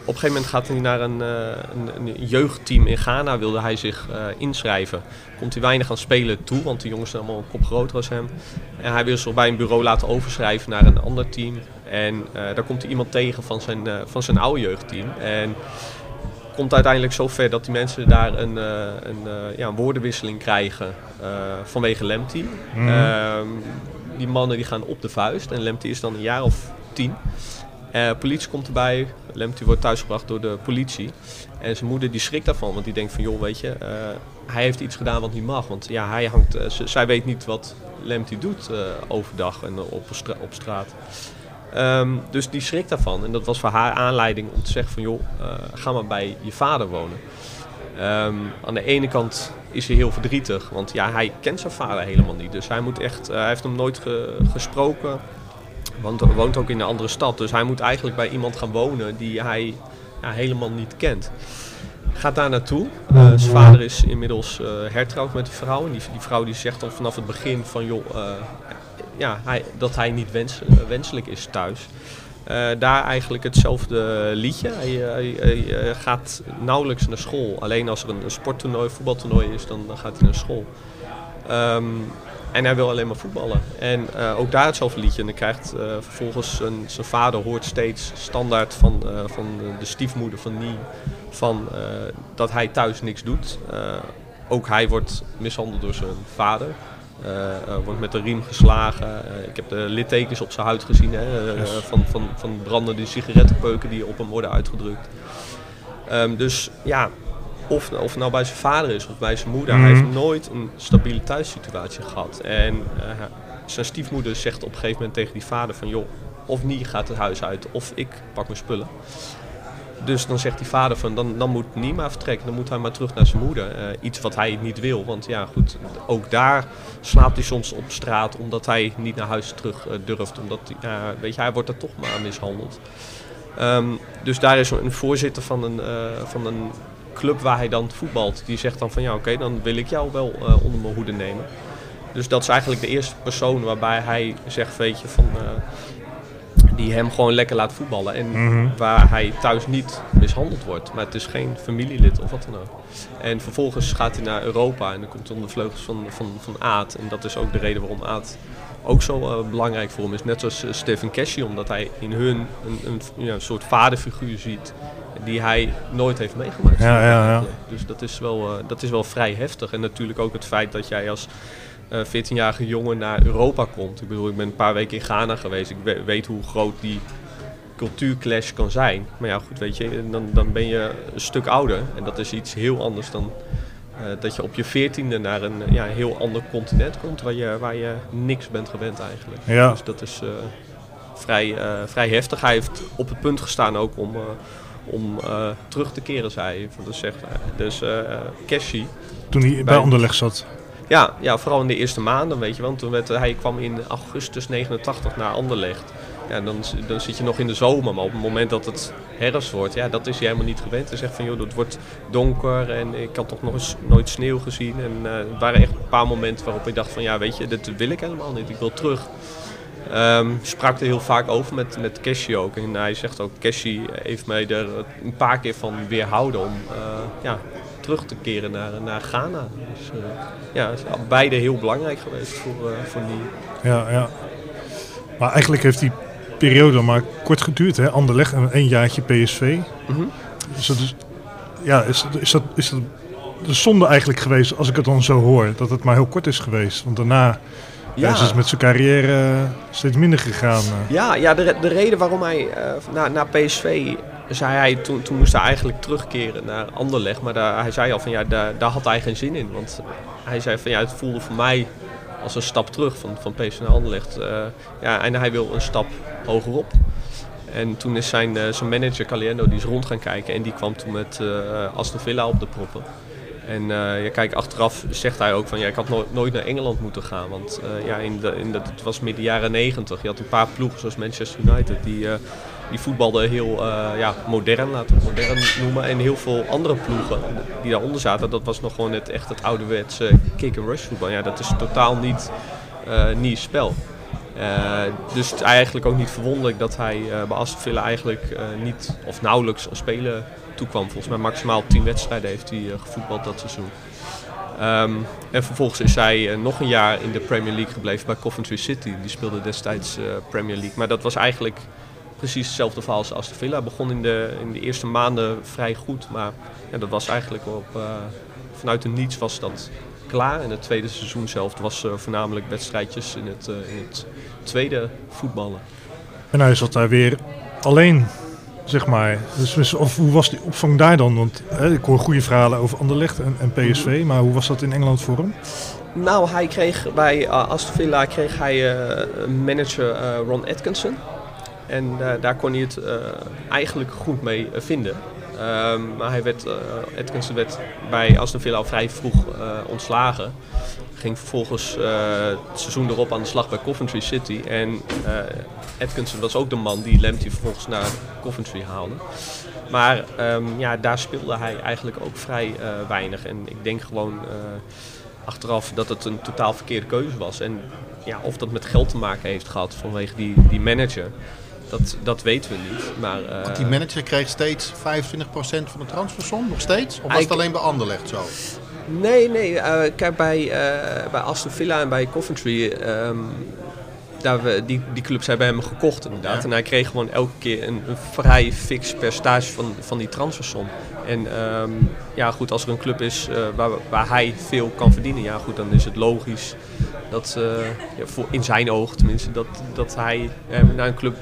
op een gegeven moment gaat hij naar een, eh, een, een jeugdteam in Ghana, wilde hij zich eh, inschrijven. Komt hij weinig aan spelen toe, want de jongens zijn allemaal een kop groter als hem. En hij wil zich bij een bureau laten overschrijven naar een ander team. En eh, daar komt hij iemand tegen van zijn, van zijn oude jeugdteam. En komt uiteindelijk zo ver dat die mensen daar een, een, ja, een woordenwisseling krijgen vanwege Lemty. Ehm, die mannen die gaan op de vuist en Lemty is dan een jaar of tien. Eh, politie komt erbij. Lemty wordt thuisgebracht door de politie. En zijn moeder die schrikt daarvan, want die denkt van joh, weet je, eh, hij heeft iets gedaan wat niet mag. Want ja, hij hangt, eh, zij weet niet wat Lemty doet overdag en op, op straat. Ehm, dus die schrikt daarvan. En dat was voor haar aanleiding om te zeggen van joh, ga maar bij je vader wonen. Ehm, aan de ene kant is hij heel verdrietig, want ja, hij kent zijn vader helemaal niet. Dus hij moet echt, hij heeft hem nooit ge- gesproken, hij woont ook in een andere stad. Dus hij moet eigenlijk bij iemand gaan wonen die hij ja, helemaal niet kent. Gaat daar naartoe. Eh, zijn vader is inmiddels eh, hertrouwd met die vrouw. En die, vrouw die zegt dan vanaf het begin van joh, eh, ja, hij, dat hij niet wens, wenselijk is thuis. Daar eigenlijk hetzelfde liedje. Hij, hij, gaat nauwelijks naar school. Alleen als er een, sporttoernooi, voetbaltoernooi is, dan, dan gaat hij naar school. Ehm, en hij wil alleen maar voetballen. En eh, ook daar hetzelfde liedje. En dan krijgt eh, vervolgens zijn, zijn vader hoort steeds standaard van, eh, van de stiefmoeder van Nie van dat hij thuis niks doet. Ook hij wordt mishandeld door zijn vader. Wordt met een riem geslagen. Ik heb de littekens op zijn huid gezien hè, van, van, van brandende sigarettenpeuken die op hem worden uitgedrukt. Ehm, dus ja, of, of het nou bij zijn vader is of bij zijn moeder, hij Mhm. heeft nooit een stabiele thuissituatie gehad. En eh, zijn stiefmoeder zegt op een gegeven moment tegen die vader van joh, of niet gaat het huis uit of ik pak mijn spullen. Dus dan zegt die vader van dan, dan moet Nie maar vertrekken, dan moet hij maar terug naar zijn moeder. Eh, iets wat hij niet wil, want ja goed, ook daar slaapt hij soms op straat omdat hij niet naar huis terug eh, durft. Omdat hij, ja, weet je, hij wordt er toch maar mishandeld. Ehm, dus daar is een voorzitter van een, van een club waar hij dan voetbalt. Die zegt dan van ja oké, dan wil ik jou wel eh, onder mijn hoede nemen. Dus dat is eigenlijk de eerste persoon waarbij hij zegt, weet je, van, eh, die hem gewoon lekker laat voetballen. En Mhm. waar hij thuis niet mishandeld wordt. Maar het is geen familielid of wat dan ook. En vervolgens gaat hij naar Europa en dan komt hij onder de vleugels van, van, van Aad. En dat is ook de reden waarom Aad ook zo eh, belangrijk voor hem is. Net zoals Stephen Cashy, omdat hij in hun een, een, ja, een soort vaderfiguur ziet die hij nooit heeft meegemaakt. Ja, ja, ja. Dus dat is, wel, eh, dat is wel vrij heftig. En natuurlijk ook het feit dat jij als eh 14-jarige jongen naar Europa komt. Ik bedoel, ik ben een paar weken in Ghana geweest. Ik we- weet hoe groot die cultuurclash kan zijn. Maar ja, goed, weet je, dan, dan ben je een stuk ouder. En dat is iets heel anders dan eh, dat je op je veertiende naar een ja, heel ander continent komt... Waar je, waar je niks bent gewend eigenlijk. Ja. Dus dat is vrij, vrij heftig. Hij heeft op het punt gestaan ook om, om eh, terug te keren, zei hij. Dat zegt, hij. dus eh Cashy... Toen hij bij Bij- Anderlecht zat. Ja, ja, vooral in de eerste maanden, weet je. Want toen werd, hij kwam in augustus 89 naar Anderlecht. Ja, dan, dan zit je nog in de zomer, maar op het moment dat het herfst wordt, ja, dat is hij helemaal niet gewend. Hij zegt van, joh, het wordt donker en ik had toch nog eens nooit sneeuw gezien. En eh, het waren echt een paar momenten waarop ik dacht van, ja, weet je, dit wil ik helemaal niet. Ik wil terug Ehm, sprak er heel vaak over met, met Cashy ook. En hij zegt ook, Cashy heeft mij er een paar keer van weerhouden om eh, ja, terug te keren naar, naar Ghana. Dus uh, ja, beide heel belangrijk geweest voor, uh, voor die. Ja, ja. Maar eigenlijk heeft die periode maar kort geduurd, hè? Anderleg en een jaartje PSV. Mm -hmm. dus dat is, ja, is, is, dat, is dat de zonde eigenlijk geweest als ik het dan zo hoor? Dat het maar heel kort is geweest. Want daarna ja. is het met zijn carrière steeds minder gegaan. Ja, ja de, de reden waarom hij naar, naar PSV zei hij, toen, toen moest hij eigenlijk terugkeren naar Anderlecht. Maar daar, hij zei al van ja, daar, daar had hij geen zin in. Want hij zei van ja, het voelde voor mij als een stap terug van, van PSV naar Anderlecht. Uh, ja, en hij wil een stap hogerop. En toen is zijn, uh, zijn manager Caliendo die is rond gaan kijken en die kwam toen met uh, Aston Villa op de proppen. En uh, ja, achteraf zegt hij ook van ja, ik had no nooit naar Engeland moeten gaan. Want uh, ja, in de, in het was midden jaren negentig. Je had een paar ploegen zoals Manchester United die, uh, die voetbalden heel ja, modern, laten we het modern noemen. En heel veel andere ploegen die daaronder zaten, dat was nog gewoon het, echt het ouderwetse kick-and-rush voetbal. Ja, dat is totaal niet nieuw spel. Uh, dus eigenlijk ook niet verwonderlijk dat hij uh, bij Aston Villa eigenlijk uh, niet of nauwelijks al spelen toekwam. Volgens mij maximaal 10 wedstrijden heeft hij gevoetbald dat seizoen. Um, en vervolgens is hij nog een jaar in de Premier League gebleven bij Coventry City. Die speelde destijds Premier League. Maar dat was eigenlijk precies hetzelfde verhaal als Aston Villa. Hij begon in de, in de eerste maanden vrij goed. Maar ja, dat was eigenlijk op, vanuit de niets was dat klaar. En het tweede seizoen zelf was uh, voornamelijk wedstrijdjes in het, uh, in het tweede voetballen. En hij zat daar weer alleen, zeg maar. Dus, of hoe was die opvang daar dan? Want hè, ik hoor goede verhalen over Anderlecht en, en PSV, -hmm. maar hoe was dat in Engeland voor hem? Nou, hij kreeg bij uh, Aston Villa kreeg hij manager Ron Atkinson. En daar kon hij het eigenlijk goed mee vinden. Um, maar hij werd, uh, Atkinson werd bij Aston Villa al vrij vroeg uh, ontslagen. Ging vervolgens uh, het seizoen erop aan de slag bij Coventry City. En Atkinson was ook de man die Lamptey vervolgens naar Coventry haalde. Maar um, ja, daar speelde hij eigenlijk ook vrij weinig. En ik denk gewoon achteraf dat het een totaal verkeerde keuze was. En ja, of dat met geld te maken heeft gehad vanwege die, die manager. Dat, dat weten we niet. Maar, uh, Want die manager kreeg steeds 25% van de transfersom, nog steeds? Of was het alleen bij Anderlecht zo? Nee, nee. Uh, kijk, bij, uh, bij Aston Villa en bij Coventry... Um, daar we, die, die clubs hebben hem gekocht inderdaad. Ja. En hij kreeg gewoon elke keer een, een vrij fix percentage van, van die transfersom. En um, ja, goed, als er een club is uh, waar, waar hij veel kan verdienen, ja goed, dan is het logisch dat, uh, ja, voor, in zijn ogen tenminste, dat, dat hij hem naar een club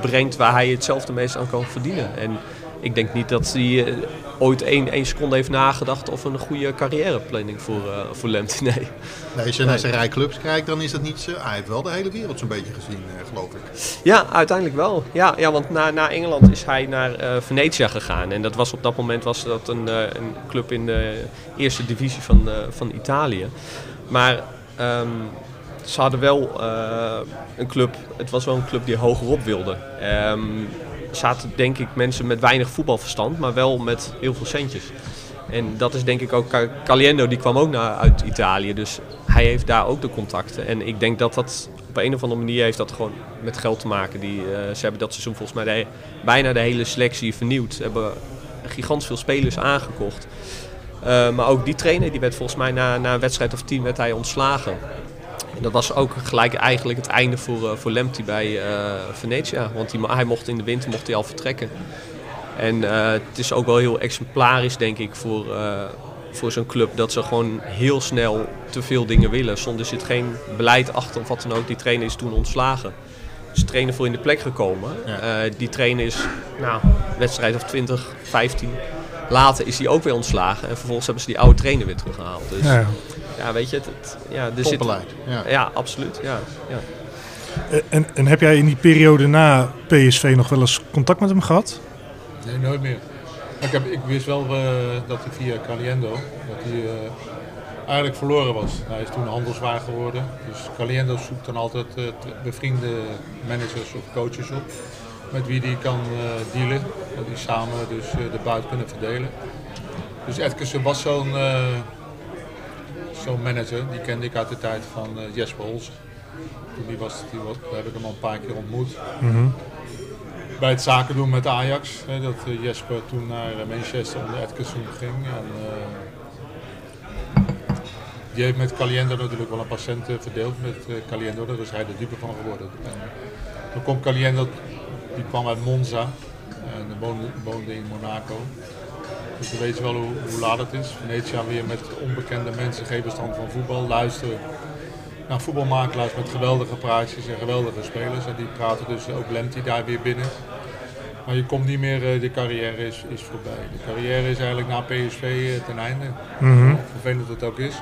brengt waar hij hetzelfde meest aan kan verdienen. En ik denk niet dat hij uh, ooit één, één seconde heeft nagedacht over een goede carrièreplanning voor, uh, voor Lent. <laughs> Nee. nee. Als je naar zijn rij clubs kijkt, dan is dat niet zo. Hij heeft wel de hele wereld zo'n beetje gezien, uh, geloof ik. Ja, uiteindelijk wel. Ja, ja want na, na Engeland is hij naar uh, Venetia gegaan. En dat was op dat moment was dat een, een club in de eerste divisie van, van Italië. Maar um, ze hadden wel een club, het was wel een club die hogerop wilde. Um, zaten denk ik mensen met weinig voetbalverstand, maar wel met heel veel centjes. En dat is denk ik ook, Caliendo die kwam ook naar, uit Italië, dus hij heeft daar ook de contacten. En ik denk dat dat op een of andere manier heeft dat gewoon met geld te maken. Die, uh, ze hebben dat seizoen volgens mij bijna de hele selectie vernieuwd. Ze hebben gigantisch veel spelers aangekocht. Uh, maar ook die trainer die werd volgens mij na, na een wedstrijd of tien werd hij ontslagen. En dat was ook gelijk eigenlijk het einde voor, uh, voor Lemty bij uh, Venetia. Want die, hij mocht in de winter mocht hij al vertrekken. En uh, het is ook wel heel exemplarisch, denk ik, voor, voor zo'n club. Dat ze gewoon heel snel te veel dingen willen. Zonder zit geen beleid achter of wat dan ook. Die trainer is toen ontslagen. Is trainer voor in de plek gekomen. Ja. die trainer is, nou, wedstrijd of 20, 15. Later is hij ook weer ontslagen. En vervolgens hebben ze die oude trainer weer teruggehaald. Dus, ja ja, weet je, het, het ja, er zit, ja. ja, absoluut. Ja, ja. En, en heb jij in die periode na PSV nog wel eens contact met hem gehad? Nee, nooit meer. Ik, heb, ik wist wel uh, dat hij via Caliendo dat hij, uh, eigenlijk verloren was. Hij is toen handelswaar geworden. Dus Caliendo zoekt dan altijd uh, bevriende managers of coaches op. Met wie die kan dealen. Dat die samen dus de buit kunnen verdelen. Dus Edkersen was zo'n zo'n manager, die kende ik uit de tijd van uh, Jesper Hols. Toen die was, die was, heb ik hem al een paar keer ontmoet. Mhm. Bij het zaken doen met Ajax. Hè, dat eh, Jesper toen naar eh, Manchester onder Atkinson ging. En, die heeft met Caliendo natuurlijk wel een patiënt verdeeld met uh, Caliendo. Daar is hij de dupe van geworden. En toen kwam Caliendo, die kwam uit Monza. En woonde, woonde in Monaco. Dus dan weet je wel hoe, hoe laat het is. Venetia weer met onbekende mensen, geen bestand van voetbal. Luisteren naar voetbalmakelaars met geweldige praatjes en geweldige spelers. En die praten dus ook Lemty daar weer binnen. Maar je komt niet meer, eh, de carrière is, is voorbij. De carrière is eigenlijk na PSV eh, ten einde. Mhm. Vervelend dat het ook is.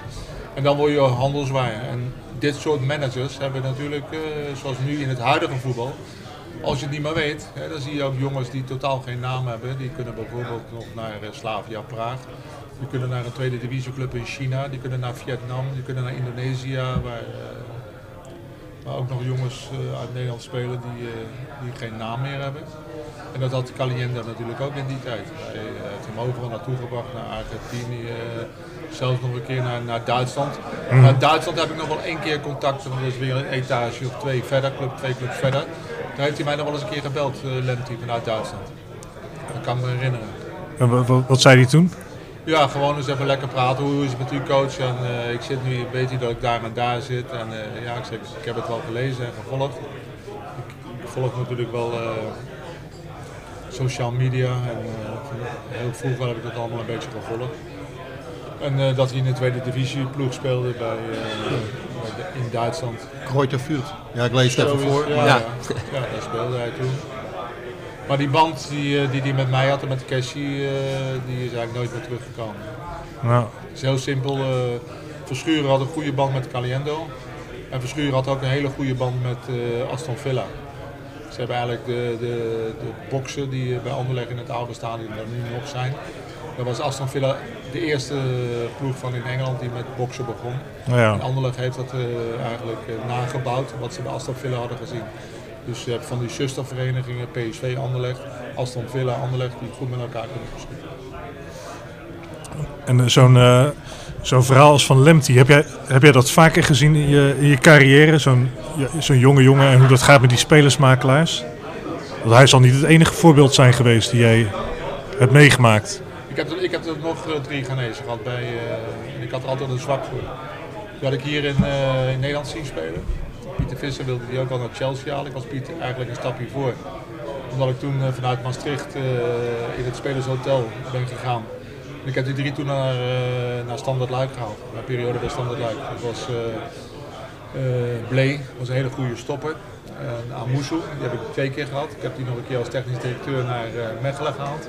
En dan word je handelswaaier. En dit soort managers hebben natuurlijk, eh, zoals nu in het huidige voetbal, als je het niet meer weet, hè, dan zie je ook jongens die totaal geen naam hebben. Die kunnen bijvoorbeeld nog naar eh, Slavia Praag. Die kunnen naar een tweede divisieclub in China. Die kunnen naar Vietnam. Die kunnen naar Indonesië, waar, eh, waar ook nog jongens eh, uit Nederland spelen die, die geen naam meer hebben. En dat had Calienda natuurlijk ook in die tijd. Hij heeft hem overal naartoe gebracht, naar Argentinië, zelfs nog een keer naar, naar Duitsland. Naar Duitsland heb ik nog wel één keer contact, want dat is weer een etage of twee verder, club, twee clubs verder. Daar heeft hij mij nog wel eens een keer gebeld, uh, Lemty, vanuit Duitsland. Dat kan ik me herinneren. En wa- wa- wat zei hij toen? Ja, gewoon eens even lekker praten. Hoe is het met uw coach? En eh, ik zit nu, weet u dat ik daar en daar zit? En eh, ja, ik, zeg, ik heb het wel gelezen en gevolgd. Ik, ik volg natuurlijk wel social media en heel vroeger heb ik dat allemaal een beetje gevolgd. En dat hij in de tweede divisie ploeg speelde bij, in Duitsland. Kreuter Vuurt. Ja, ik lees het even is- voor. Ja, maar- ja. ja, daar speelde hij toen. Maar die band die hij die, die met mij had en met Cassie, eh, die is eigenlijk nooit meer teruggekomen. Nou, Het is heel simpel. eh Verschuren had een goede band met Caliendo. En Verschuren had ook een hele goede band met eh, Aston Villa. Ze hebben eigenlijk de, de, de boksen die eh, bij Anderlecht in het oude stadion er nu nog zijn. Dat was Aston Villa de eerste ploeg van in Engeland die met boksen begon. ja. En Anderlecht heeft dat eh, eigenlijk eh, nagebouwd, wat ze bij Aston Villa hadden gezien. Dus je hebt van die zusterverenigingen, PSV Anderlecht, Aston Villa Anderlecht, die goed met elkaar kunnen verschillen. En eh, zo'n zo'n verhaal als van Lemty, heb jij, heb jij dat vaker gezien in je, in je carrière? Zo'n zo'n jonge jongen en hoe dat gaat met die spelersmakelaars? Want hij zal niet het enige voorbeeld zijn geweest die jij hebt meegemaakt. Ik heb, ik heb er nog eh, drie Ghanese gehad bij, eh, ik had er altijd een zwak voor. Had ik hier in, eh, in Nederland zien spelen. Pieter Visser wilde die ook al naar Chelsea halen. Ik was Pieter eigenlijk een stapje voor. Omdat ik toen vanuit Maastricht in het Spelershotel ben gegaan. Ik heb die drie toen naar, naar Standard Luik gehaald. Mijn periode bij Standard Luik. Dat was Blee, was een hele goede stopper. En die heb ik twee keer gehad. Ik heb die nog een keer als technisch directeur naar Mechelen gehaald.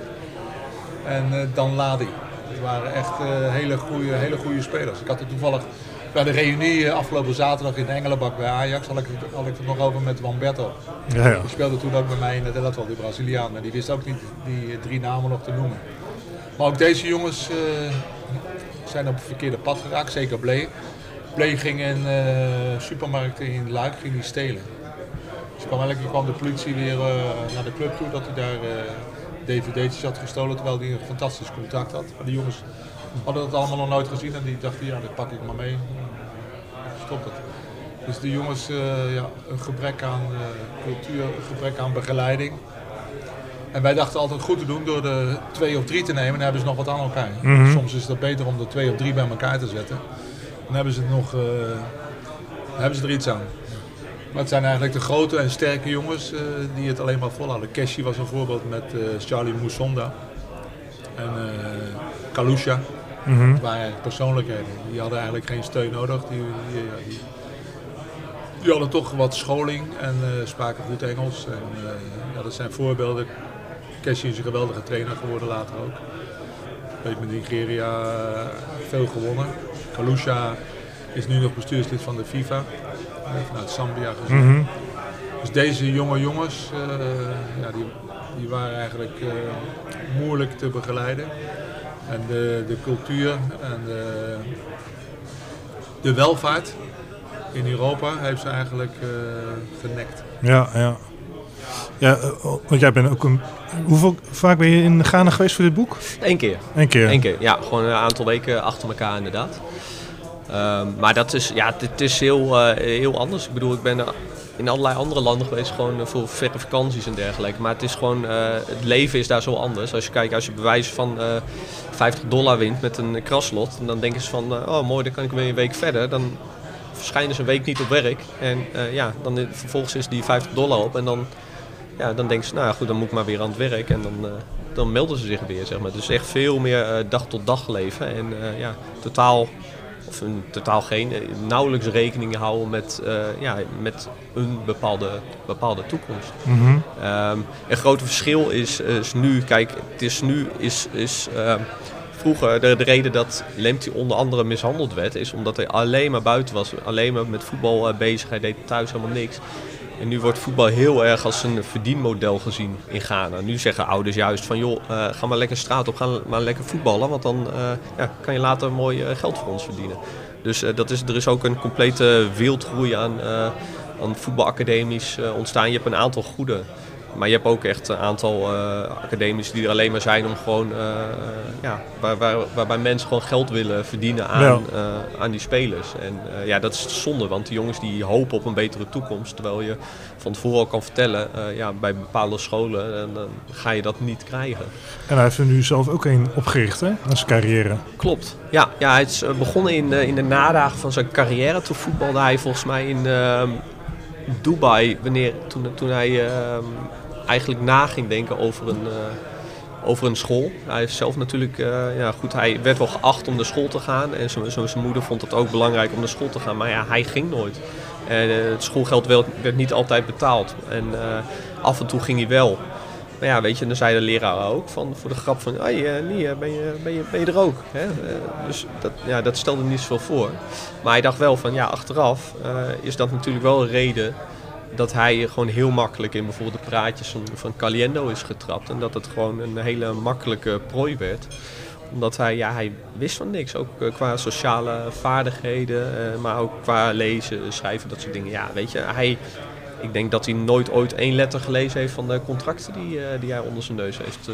En eh, Dan Ladi. Het waren echt eh, hele, goede, hele goede spelers. Ik had het toevallig bij de reunie eh, afgelopen zaterdag in Engelenbak bij Ajax. Had ik, het- had ik het nog over met Wamberto. Ja, ja. Die speelde toen ook bij mij in het elftal, die Braziliaan. Maar die wist ook niet die drie namen nog te noemen. Maar ook deze jongens zijn op het verkeerde pad geraakt, zeker Blee. Blee ging in supermarkten in Luik ging die stelen. Dus kwam, eigenlijk kwam de politie weer naar de club toe dat hij daar dvd'tjes had gestolen, terwijl hij een fantastisch contact had. Maar die jongens hadden dat allemaal nog nooit gezien en die dachten, ja, dat pak ik maar mee. Stop het. Dus de jongens, eh, ja, een gebrek aan eh, cultuur, een gebrek aan begeleiding. En wij dachten altijd goed te doen door de twee of drie te nemen, dan hebben ze nog wat aan elkaar. Mhm. Soms is het beter om de twee of drie bij elkaar te zetten. Dan hebben ze, het nog, eh, dan hebben ze er iets aan. Maar het zijn eigenlijk de grote en sterke jongens eh, die het alleen maar volhouden. Keshi was een voorbeeld met eh, Charlie Musonda en eh Kalusha. Mhm. Het waren eigenlijk persoonlijkheden. Die hadden eigenlijk geen steun nodig. Die, die, die, die hadden toch wat scholing en spraken goed Engels. En, ja, dat zijn voorbeelden. Keshi is een geweldige trainer geworden later ook. Heeft met Nigeria veel gewonnen. Kalusha is nu nog bestuurslid van de FIFA. Eh, vanuit Zambia gezien. Mhm. Dus deze jonge jongens, eh, ja, die, die waren eigenlijk eh, moeilijk te begeleiden. En de, de cultuur en de, de welvaart in Europa heeft ze eigenlijk eh, genekt. Ja, ja. Ja, eh, want jij bent ook een... Hoeveel vaak ben je in Ghana geweest voor dit boek? Eén keer. Eén keer. Eén keer, ja. Gewoon een aantal weken achter elkaar inderdaad. Ehm, maar dat is, ja, het is heel, eh, heel anders. Ik bedoel, ik ben in allerlei andere landen geweest, gewoon eh, voor verre vakanties en dergelijke. Maar het is gewoon, eh, het leven is daar zo anders. Als je kijkt, als je bewijs van 50 dollar wint met een kraslot, dan denken ze van, oh mooi, dan kan ik weer een week verder. Dan verschijnen ze een week niet op werk. En ja, dan vervolgens is die 50 dollar op en dan, ja, dan denken ze, nou goed, dan moet ik maar weer aan het werk. En dan, dan melden ze zich weer, zeg maar. Dus echt veel meer dag tot dag leven. En ja, totaal of een, totaal geen, eh, nauwelijks rekening houden met, uh, ja, met een bepaalde, bepaalde toekomst. Mm um, een groot verschil is, is nu, kijk, het is nu is, is uh, vroeger de, de, reden dat Lemty onder andere mishandeld werd, is omdat hij alleen maar buiten was, alleen maar met voetbal uh, bezig, hij deed thuis helemaal niks. En nu wordt voetbal heel erg als een verdienmodel gezien in Ghana. Nu zeggen ouders juist van joh, uh, ga maar lekker straat op, ga maar lekker voetballen. Want dan uh, ja, kan je later mooi uh, geld voor ons verdienen. Dus dat is, er is ook een complete wildgroei aan, aan voetbalacademies ontstaan. Je hebt een aantal goede maar je hebt ook echt een aantal uh, academies die er alleen maar zijn om gewoon, uh, ja, waar, waar, waarbij mensen gewoon geld willen verdienen aan, uh, aan die spelers. En ja, dat is zonde, want die jongens die hopen op een betere toekomst. Terwijl je van tevoren al kan vertellen, ja, bij bepaalde scholen dan ga je dat niet krijgen. En hij heeft er nu zelf ook een opgericht, hè, aan zijn carrière. Klopt. Ja, ja hij is begonnen in, in de nadagen van zijn carrière. Toen voetbalde hij volgens mij in Dubai, wanneer, toen, toen hij ehm, eigenlijk na ging denken over een, uh, over een school. Hij is zelf natuurlijk, uh, ja goed, hij werd wel geacht om naar school te gaan. En zijn moeder vond het ook belangrijk om naar school te gaan. Maar ja, hij ging nooit. En uh, het schoolgeld werd, niet altijd betaald. En af en toe ging hij wel. Maar ja, weet je, dan zei de leraar ook van, voor de grap van... Hey, uh, ben je, ben, je, ben je er ook? Hè? Dus dat, ja, dat stelde niet zoveel voor. Maar hij dacht wel van, ja, achteraf is dat natuurlijk wel een reden dat hij gewoon heel makkelijk in bijvoorbeeld de praatjes van, van Caliendo is getrapt. En dat het gewoon een hele makkelijke prooi werd omdat hij, ja, hij wist van niks. Ook uh, qua sociale vaardigheden, uh, maar ook qua lezen, schrijven, dat soort dingen. Ja, weet je, hij, ik denk dat hij nooit ooit één letter gelezen heeft van de contracten die, uh, die hij onder zijn neus heeft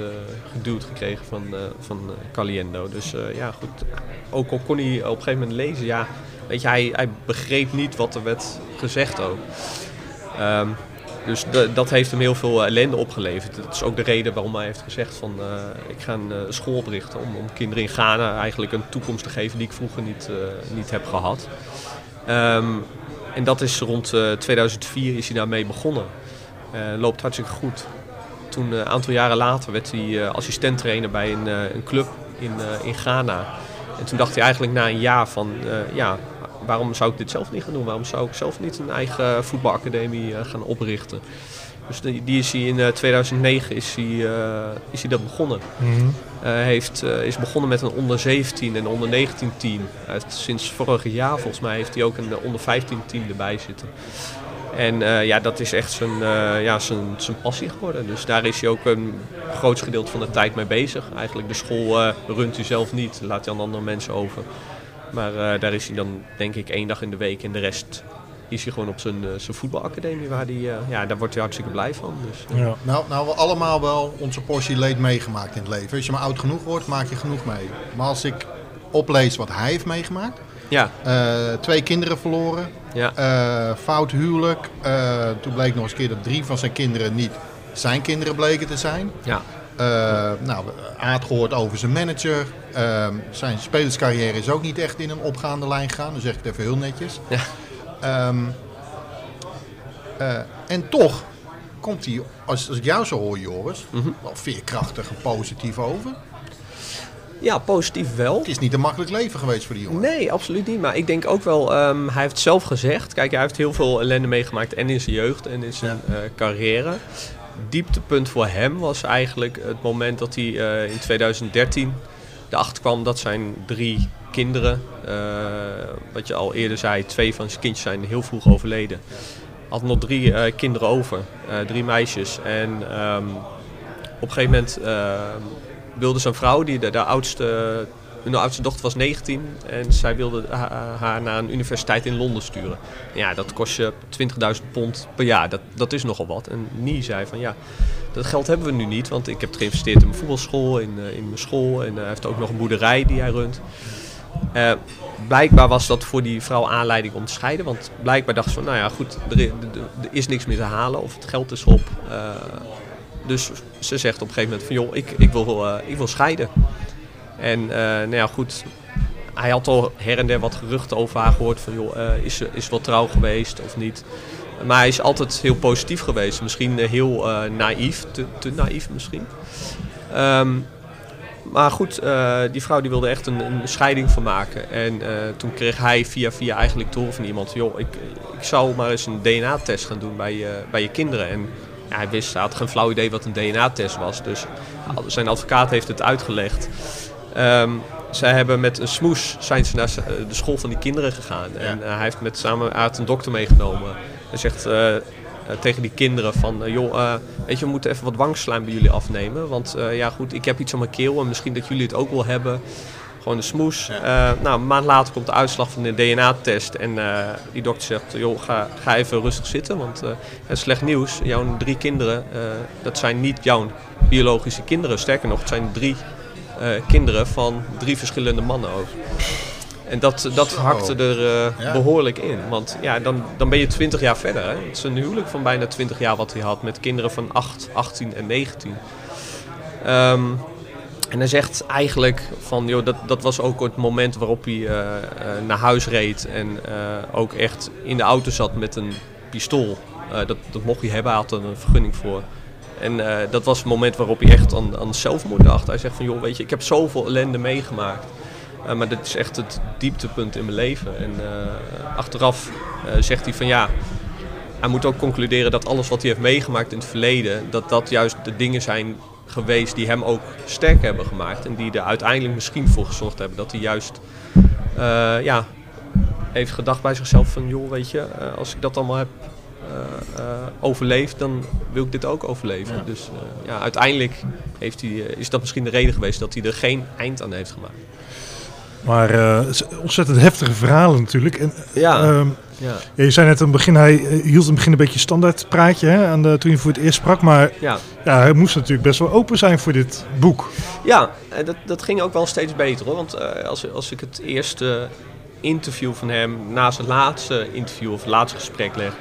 geduwd gekregen van, van Caliendo. Dus ja, goed. Ook al kon hij op een gegeven moment lezen, ja, weet je, hij, hij begreep niet wat er werd gezegd ook. Um, dus dat heeft hem heel veel ellende opgeleverd. Dat is ook de reden waarom hij heeft gezegd van uh, ik ga een uh, school oprichten om, om, kinderen in Ghana eigenlijk een toekomst te geven die ik vroeger niet, niet heb gehad. Um, en dat is rond 2004 is hij daarmee begonnen. loopt hartstikke goed. Toen een aantal jaren later werd hij assistenttrainer bij een, een club in, in Ghana. En toen dacht hij eigenlijk na een jaar van ja, waarom zou ik dit zelf niet gaan doen? Waarom zou ik zelf niet een eigen voetbalacademie eh, gaan oprichten? Dus die, die is hij in 2009 eh, is hij, eh, is hij dat begonnen. Mm heeft, is begonnen met een onder 17 en onder 19 team. Heeft, sinds vorig jaar volgens mij heeft hij ook een onder 15 team erbij zitten. En ja, dat is echt zijn, ja, zijn, zijn passie geworden. Dus daar is hij ook een groot gedeelte van de tijd mee bezig. Eigenlijk de school runt hij zelf niet, laat hij aan andere mensen over. Maar uh, daar is hij dan denk ik één dag in de week en de rest is hij gewoon op zijn, uh, zijn voetbalacademie. Waar die, uh, ja, daar wordt hij hartstikke blij van. Dus, ja. nou, nou, we allemaal wel onze portie leed meegemaakt in het leven. Als je maar oud genoeg wordt, maak je genoeg mee. Maar als ik oplees wat hij heeft meegemaakt. Ja. twee kinderen verloren. Ja. fout huwelijk. toen bleek nog eens een keer dat drie van zijn kinderen niet zijn kinderen bleken te zijn. Ja. Uh, nou, Aad gehoord over zijn manager. Uh, zijn spelerscarrière is ook niet echt in een opgaande lijn gegaan. Dan zeg ik het even heel netjes. Ja. Um, uh, en toch komt hij, als, als ik jou zo hoor Joris, mm -hmm. wel veerkrachtig en positief over. Ja, positief wel. Het is niet een makkelijk leven geweest voor die jongen. Nee, absoluut niet. Maar ik denk ook wel, um, hij heeft zelf gezegd... Kijk, hij heeft heel veel ellende meegemaakt en in zijn jeugd en in zijn ja. carrière dieptepunt voor hem was eigenlijk het moment dat hij uh, in 2013 erachter kwam dat zijn drie kinderen, uh, wat je al eerder zei, twee van zijn kindjes zijn heel vroeg overleden. Had nog drie uh, kinderen over, drie meisjes. En um, op een gegeven moment wilde zijn vrouw, die de, de oudste hun oudste dochter was 19 en zij wilde haar naar een universiteit in Londen sturen. Ja, dat kost je 20.000 pond per jaar. Dat, dat is nogal wat. En Nie zei van ja, dat geld hebben we nu niet, want ik heb geïnvesteerd in mijn voetbalschool, in, uh, in mijn school. En uh, hij heeft ook nog een boerderij die hij runt. Eh, blijkbaar was dat voor die vrouw aanleiding om te scheiden. Want blijkbaar dacht ze van, nou ja, goed, er, is niks meer te halen of het geld is op. Eh, dus ze zegt op een gegeven moment van, joh, ik, ik, wil, eh, ik wil scheiden. En eh, nou goed, hij had al her en der wat geruchten over haar gehoord van, joh, eh, is, ze, is wel trouw geweest of niet? Maar hij is altijd heel positief geweest. Misschien eh, heel naïef, te, naïef misschien. Ehm, maar goed, die vrouw die wilde echt een, een scheiding van maken. En toen kreeg hij via via eigenlijk horen van iemand... joh, ik, ik zou maar eens een DNA-test gaan doen bij, bij je kinderen. En hij wist, hij had geen flauw idee wat een DNA-test was. Dus zijn advocaat heeft het uitgelegd. Ehm, zij hebben met een smoes zijn ze naar z- de school van die kinderen gegaan. En eh, hij heeft met samen had een dokter meegenomen. Hij zegt eh, eh, tegen die kinderen van... eh, joh, eh, weet je, we moeten even wat wangslijm bij jullie afnemen. Want eh, ja goed, ik heb iets aan mijn keel en misschien dat jullie het ook wel hebben. Gewoon een smoes. Eh, nou, een maand later komt de uitslag van de DNA-test. En eh, die dokter zegt, joh, ga, ga even rustig zitten. Want eh, het is slecht nieuws. Jouw drie kinderen, eh, dat zijn niet jouw biologische kinderen. Sterker nog, het zijn drie eh, kinderen van drie verschillende mannen ook. En dat, dat hakte er eh, Ja. behoorlijk in. Want ja, dan, dan ben je 20 jaar verder. Hè? Het is een huwelijk van bijna 20 jaar wat hij had met kinderen van 8, 18 en 19. Ehm, en hij zegt eigenlijk van, joh, dat, dat was ook het moment waarop hij eh, eh, naar huis reed. En eh, ook echt in de auto zat met een pistool. Eh, dat, dat mocht hij hebben, hij had er een vergunning voor. En eh, dat was het moment waarop hij echt aan, aan zelfmoord dacht. Hij zegt van, joh, weet je, ik heb zoveel ellende meegemaakt. Eh, maar dit is echt het dieptepunt in mijn leven. En eh, achteraf zegt hij van, ja, hij moet ook concluderen dat alles wat hij heeft meegemaakt in het verleden, dat dat juist de dingen zijn geweest die hem ook sterk hebben gemaakt. En die er uiteindelijk misschien voor gezorgd hebben dat hij juist ja, heeft gedacht bij zichzelf van joh, weet je, als ik dat allemaal heb eh, eh, overleefd, dan wil ik dit ook overleven. Dus eh, ja, uiteindelijk heeft hij, is dat misschien de reden geweest dat hij er geen eind aan heeft gemaakt. Maar eh, ontzettend heftige verhalen natuurlijk. En, Ja. ehm, Ja, ja, je zei net aan het begin, hij hield in het begin een beetje standaard praatje hè, aan de, toen je voor het eerst sprak. Maar ja. ja, hij moest natuurlijk best wel open zijn voor dit boek. Ja, en dat, dat ging ook wel steeds beter hoor. Want eh, als, als ik het eerste interview van hem naast het laatste interview of het laatste gesprek leg,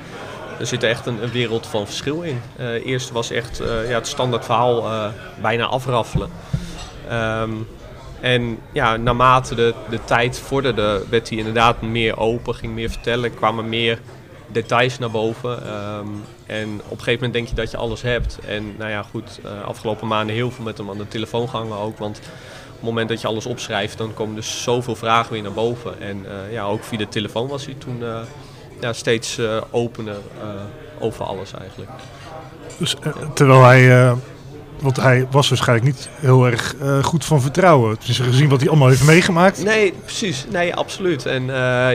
dan zit er echt een, een wereld van verschil in. Eh eerst was echt eh, ja, het standaard verhaal eh, bijna afraffelen. Ehm, en ja, naarmate de, de tijd vorderde, werd hij inderdaad meer open, ging meer vertellen, kwamen meer details naar boven. Ehm, en op een gegeven moment denk je dat je alles hebt. En nou ja, goed, eh, afgelopen maanden heel veel met hem aan de telefoon gehangen ook. Want op het moment dat je alles opschrijft, dan komen er zoveel vragen weer naar boven. En ja, ook via de telefoon was hij toen ja, steeds eh, opener eh, over alles eigenlijk. Dus, eh, terwijl hij, want hij was waarschijnlijk niet heel erg goed van vertrouwen. Tenminste, gezien wat hij allemaal heeft meegemaakt. Nee, precies. Nee, absoluut. En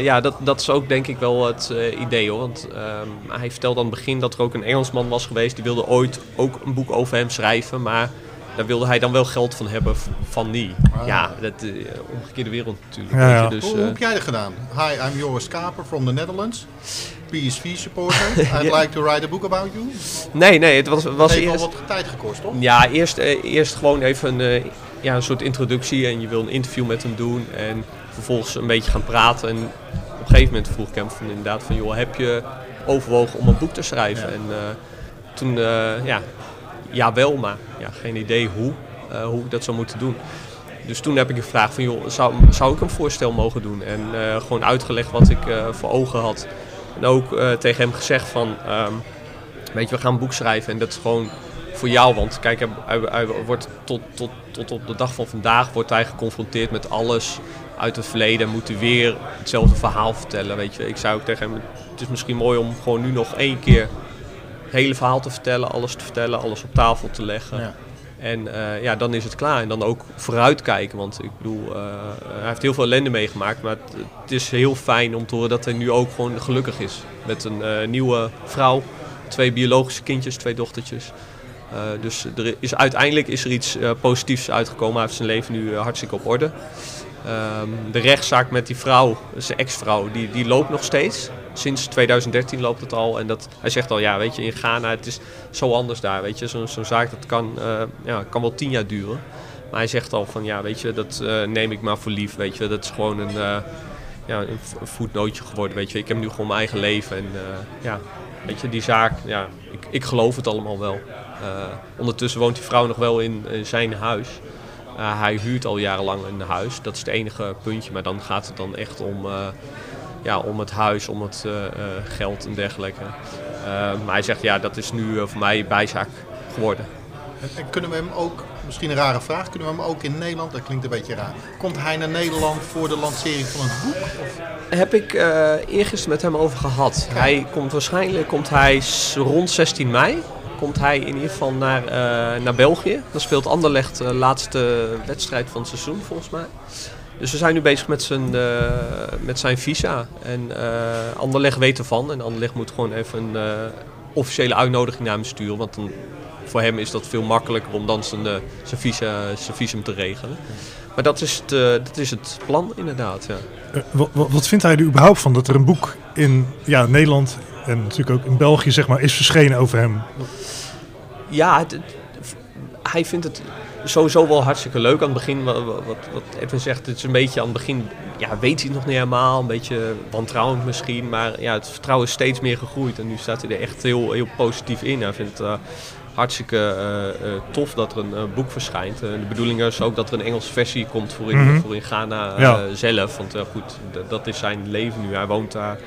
ja, dat, dat is ook denk ik wel het idee hoor. Want ehm, hij vertelde aan het begin dat er ook een Engelsman was geweest. Die wilde ooit ook een boek over hem schrijven. Maar daar wilde hij dan wel geld van hebben van niet. Ja, dat uh, omgekeerde wereld natuurlijk. Ja, weet ja. je, dus, Hoe, hoe eh, heb jij dat gedaan? Hi, I'm Joris Kaper from the Netherlands. PSV supporter. <laughs> I'd like to write a book about you. nee, nee, het was, Dat was heeft wel eerst... wat tijd gekost, toch? Ja, eerst, eh, eerst gewoon even een, eh, ja, een soort introductie en je wil een interview met hem doen en vervolgens een beetje gaan praten. En op een gegeven moment vroeg ik hem van inderdaad van joh, heb je overwogen om een boek te schrijven? En eh, toen, eh, ja, ja wel, maar ja, geen idee hoe, eh, hoe ik dat zou moeten doen. Dus toen heb ik gevraagd van joh, zou, zou ik een voorstel mogen doen? En eh, gewoon uitgelegd wat ik eh, voor ogen had. En ook tegen hem gezegd van, ehm, weet je, we gaan een boek schrijven en dat is gewoon voor jou. Want kijk, hij, wordt tot, tot, tot op de dag van vandaag wordt hij geconfronteerd met alles uit het verleden. En moet hij weer hetzelfde verhaal vertellen, weet je. Ik zei ook tegen hem, het is misschien mooi om gewoon nu nog één keer het hele verhaal te vertellen. Alles te vertellen, alles op tafel te leggen. Ja. En eh, ja, dan is het klaar. En dan ook vooruitkijken. Want ik bedoel, eh, hij heeft heel veel ellende meegemaakt. Maar het, het is heel fijn om te horen dat hij nu ook gewoon gelukkig is. Met een eh, nieuwe vrouw, twee biologische kindjes, twee dochtertjes. Dus er is, uiteindelijk is er iets positiefs uitgekomen. Hij heeft zijn leven nu hartstikke op orde. Ehm, de rechtszaak met die vrouw, zijn ex-vrouw, die, die loopt nog steeds. Sinds 2013 loopt het al. En dat, hij zegt al, ja, weet je, in Ghana, het is zo anders daar. Weet je, zo'n zaak dat kan, eh, ja, kan wel tien jaar duren. Maar hij zegt al van ja, weet je, dat eh, neem ik maar voor lief. Weet je, dat is gewoon een, eh, ja, een, voetnootje geworden. Weet je, ik heb nu gewoon mijn eigen leven. En ja, weet je, die zaak, ja, ik, ik geloof het allemaal wel. Ondertussen woont die vrouw nog wel in, zijn huis. Hij huurt al jarenlang een huis. Dat is het enige puntje. Maar dan gaat het dan echt om, ja, om het huis, om het eh, eh, geld en dergelijke. Eh, maar hij zegt ja, dat is nu voor mij bijzaak geworden. En, en kunnen we hem ook, misschien een rare vraag, kunnen we hem ook in Nederland, dat klinkt een beetje raar, komt hij naar Nederland voor de lancering van een boek? Of? Heb ik eh eergisteren met hem over gehad. Hij komt waarschijnlijk komt hij rond 16 mei. Komt hij in ieder geval naar, eh, naar België. Dan speelt Anderlecht de laatste wedstrijd van het seizoen volgens mij. Dus we zijn nu bezig met zijn, eh, met zijn visa. En eh Anderlecht weet ervan. En Anderlecht moet gewoon even een eh, officiële uitnodiging naar hem sturen. Want dan, voor hem is dat veel makkelijker om dan zijn, zijn, visa, zijn visum te regelen. Maar dat is het, dat is het plan inderdaad, ja. Wat, wat, wat vindt hij er überhaupt van dat er een boek in ja, Nederland en natuurlijk ook in België zeg maar, is verschenen over hem? Ja, het- hij vindt het sowieso wel hartstikke leuk. Aan het begin, wat, wat, wat Edwin zegt, het is een beetje aan het begin, ja, weet hij het nog niet helemaal. Een beetje wantrouwend misschien, maar ja, het vertrouwen is steeds meer gegroeid. En nu staat hij er echt heel, heel positief in. Hij vindt het eh, hartstikke eh, eh, tof dat er een boek verschijnt. De bedoeling is ook dat er een Engelse versie komt voor in, Mhm. voor in Ghana Ja. zelf. Want goed, dat is zijn leven nu. Hij woont daar.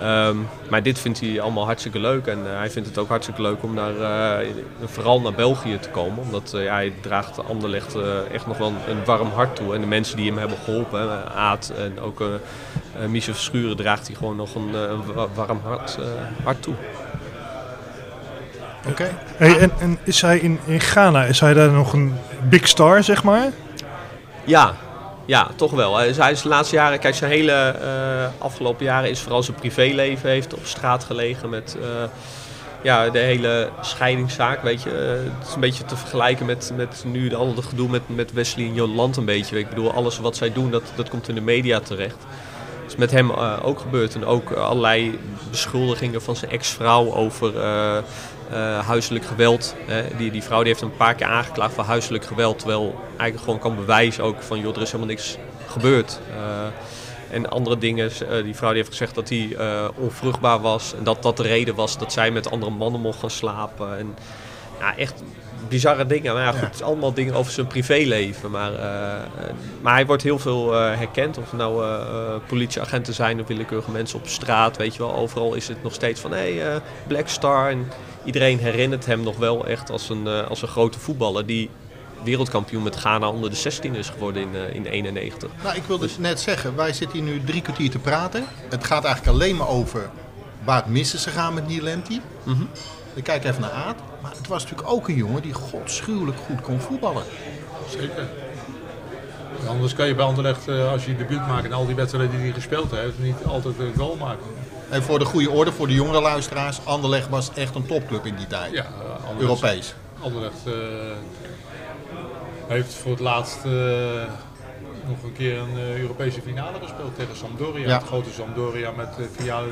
Ehm, maar dit vindt hij allemaal hartstikke leuk. En eh, hij vindt het ook hartstikke leuk om naar, eh, vooral naar België te komen. Omdat eh, ja, hij draagt Anderlecht eh, echt nog wel een, een warm hart toe. En de mensen die hem hebben geholpen, hè, Aad en ook Michel Verschuren, draagt hij gewoon nog een, een wa- warm hart, eh, hart toe. Oké. Hey, en, en is hij in, in Ghana, is hij daar nog een big star zeg maar? Ja, ja, toch wel. Hij is, de laatste jaren, kijk, zijn hele eh, afgelopen jaren is vooral zijn privéleven heeft op straat gelegen met eh, ja, de hele scheidingszaak, weet je. Eh, het is een beetje te vergelijken met, met nu al het gedoe met, met Wesley en Joland een beetje. Ik bedoel, alles wat zij doen, dat, dat komt in de media terecht. Dat is met hem ook gebeurd. En ook allerlei beschuldigingen van zijn ex-vrouw over eh, huiselijk geweld. Hè. Die, die vrouw die heeft een paar keer aangeklaagd voor huiselijk geweld. Terwijl eigenlijk gewoon kan bewijzen ook van, joh, er is helemaal niks gebeurd. Eh, en andere dingen, eh, die vrouw die heeft gezegd dat hij onvruchtbaar was. En dat dat de reden was dat zij met andere mannen mocht gaan slapen. En ja, echt bizarre dingen. Maar ja, goed, het is allemaal dingen over zijn privéleven. Maar, eh, eh, maar hij wordt heel veel eh, herkend. Of het nou politieagenten zijn of willekeurige mensen op straat. Weet je wel, overal is het nog steeds van hé, hey, Black Star. En iedereen herinnert hem nog wel echt als een, als een grote voetballer. Die wereldkampioen met Ghana onder de 16 is geworden in, eh in 91. Nou, ik wilde dus net zeggen, wij zitten hier nu drie kwartier te praten. Het gaat eigenlijk alleen maar over waar het mis is gegaan met Neil Lemty. Mhm. Ik kijk even naar Aad. Maar het was natuurlijk ook een jongen die godschuwelijk goed kon voetballen. Zeker. Anders kan je bij Anderlecht, eh, als je debuut maakt en al die wedstrijden die hij gespeeld heeft, niet altijd een goal maken. En voor de goede orde, voor de jongere luisteraars, Anderlecht was echt een topclub in die tijd. Ja, eh, Anderlecht, Europees. Anderlecht eh, heeft voor het laatst nog een keer een eh, Europese finale gespeeld tegen Sampdoria. Ja. Het grote Sampdoria met uh, Vialli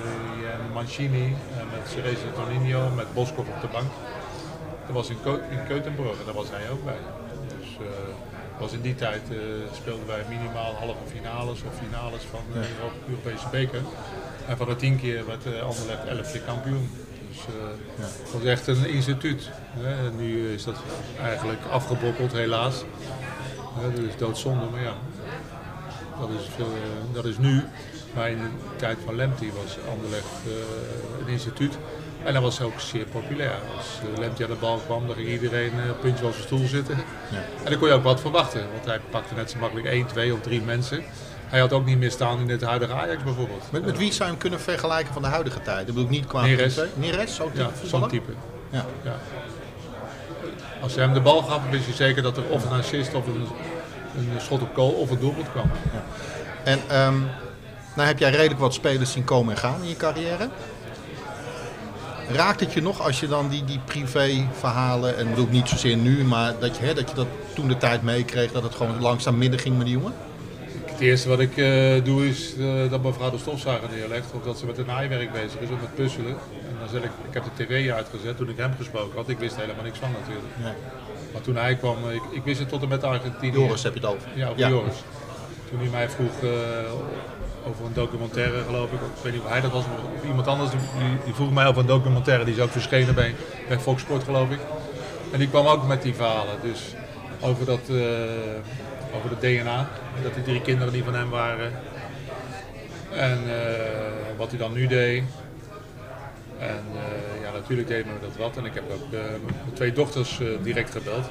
en Mancini, en met Cerese Tonino, met Boskov op de bank. Dat was in, in Keutenbrugge, daar was hij ook bij. Dus eh, was in die tijd eh, speelden wij minimaal halve finales of finales van de Europese beker. En van de tien keer werd uh, Anderlecht elf keer kampioen. Dus ja. het was echt een instituut. Hè. Nu is dat eigenlijk afgebrokkeld helaas. Hè, dat is doodzonde, maar ja. Dat is, veel, uh, dat is nu. Maar in de tijd van Lemty was Anderlecht uh, een instituut. En dat was ook zeer populair. Als uh, Lemty aan de bal kwam, dan ging iedereen puntje op zijn stoel zitten. Ja. En dan kon je ook wat verwachten. Want hij pakte net zo makkelijk 1, 2 of 3 mensen. Hij had ook niet meer staan in het huidige Ajax bijvoorbeeld. Met, met wie zou je hem kunnen vergelijken van de huidige tijd? Dat bedoel ik niet qua Neres. Neres, ook ja, zo'n type. Ja. ja. Als hij hem de bal gaf, wist je zeker dat er of een assist of een, een schot op goal of een doelpunt kwam. Ja. En um, nou heb jij redelijk wat spelers zien komen en gaan in je carrière. Raakt het je nog als je dan die, die privéverhalen, en bedoel ik niet zozeer nu, maar dat je, hè, dat je dat toen de tijd meekreeg, dat het gewoon langzaam midden ging met die jongen? Het eerste wat ik uh, doe is uh, dat mevrouw de stofzuiger neerlegt of dat ze met een naaiwerk bezig is of met puzzelen. En Dan zeg ik, ik heb de tv uitgezet toen ik hem gesproken had. Ik wist helemaal niks van natuurlijk. Maar toen hij kwam, ik, ik wist het tot en met Argentinië. Joris heb je het over. Ja, over Joris. Toen hij mij vroeg eh, over een documentaire, geloof ik. Ik weet niet of hij dat was of iemand anders. Die, die vroeg mij over een documentaire. Die is ook verschenen bij, bij Fox Sport, geloof ik. En die kwam ook met die verhalen. Dus over dat, uh, over het DNA. Dat die drie kinderen die van hem waren. En uh, wat hij dan nu deed. En uh, ja, natuurlijk deden we dat wat. En ik heb ook mijn twee dochters direct gebeld.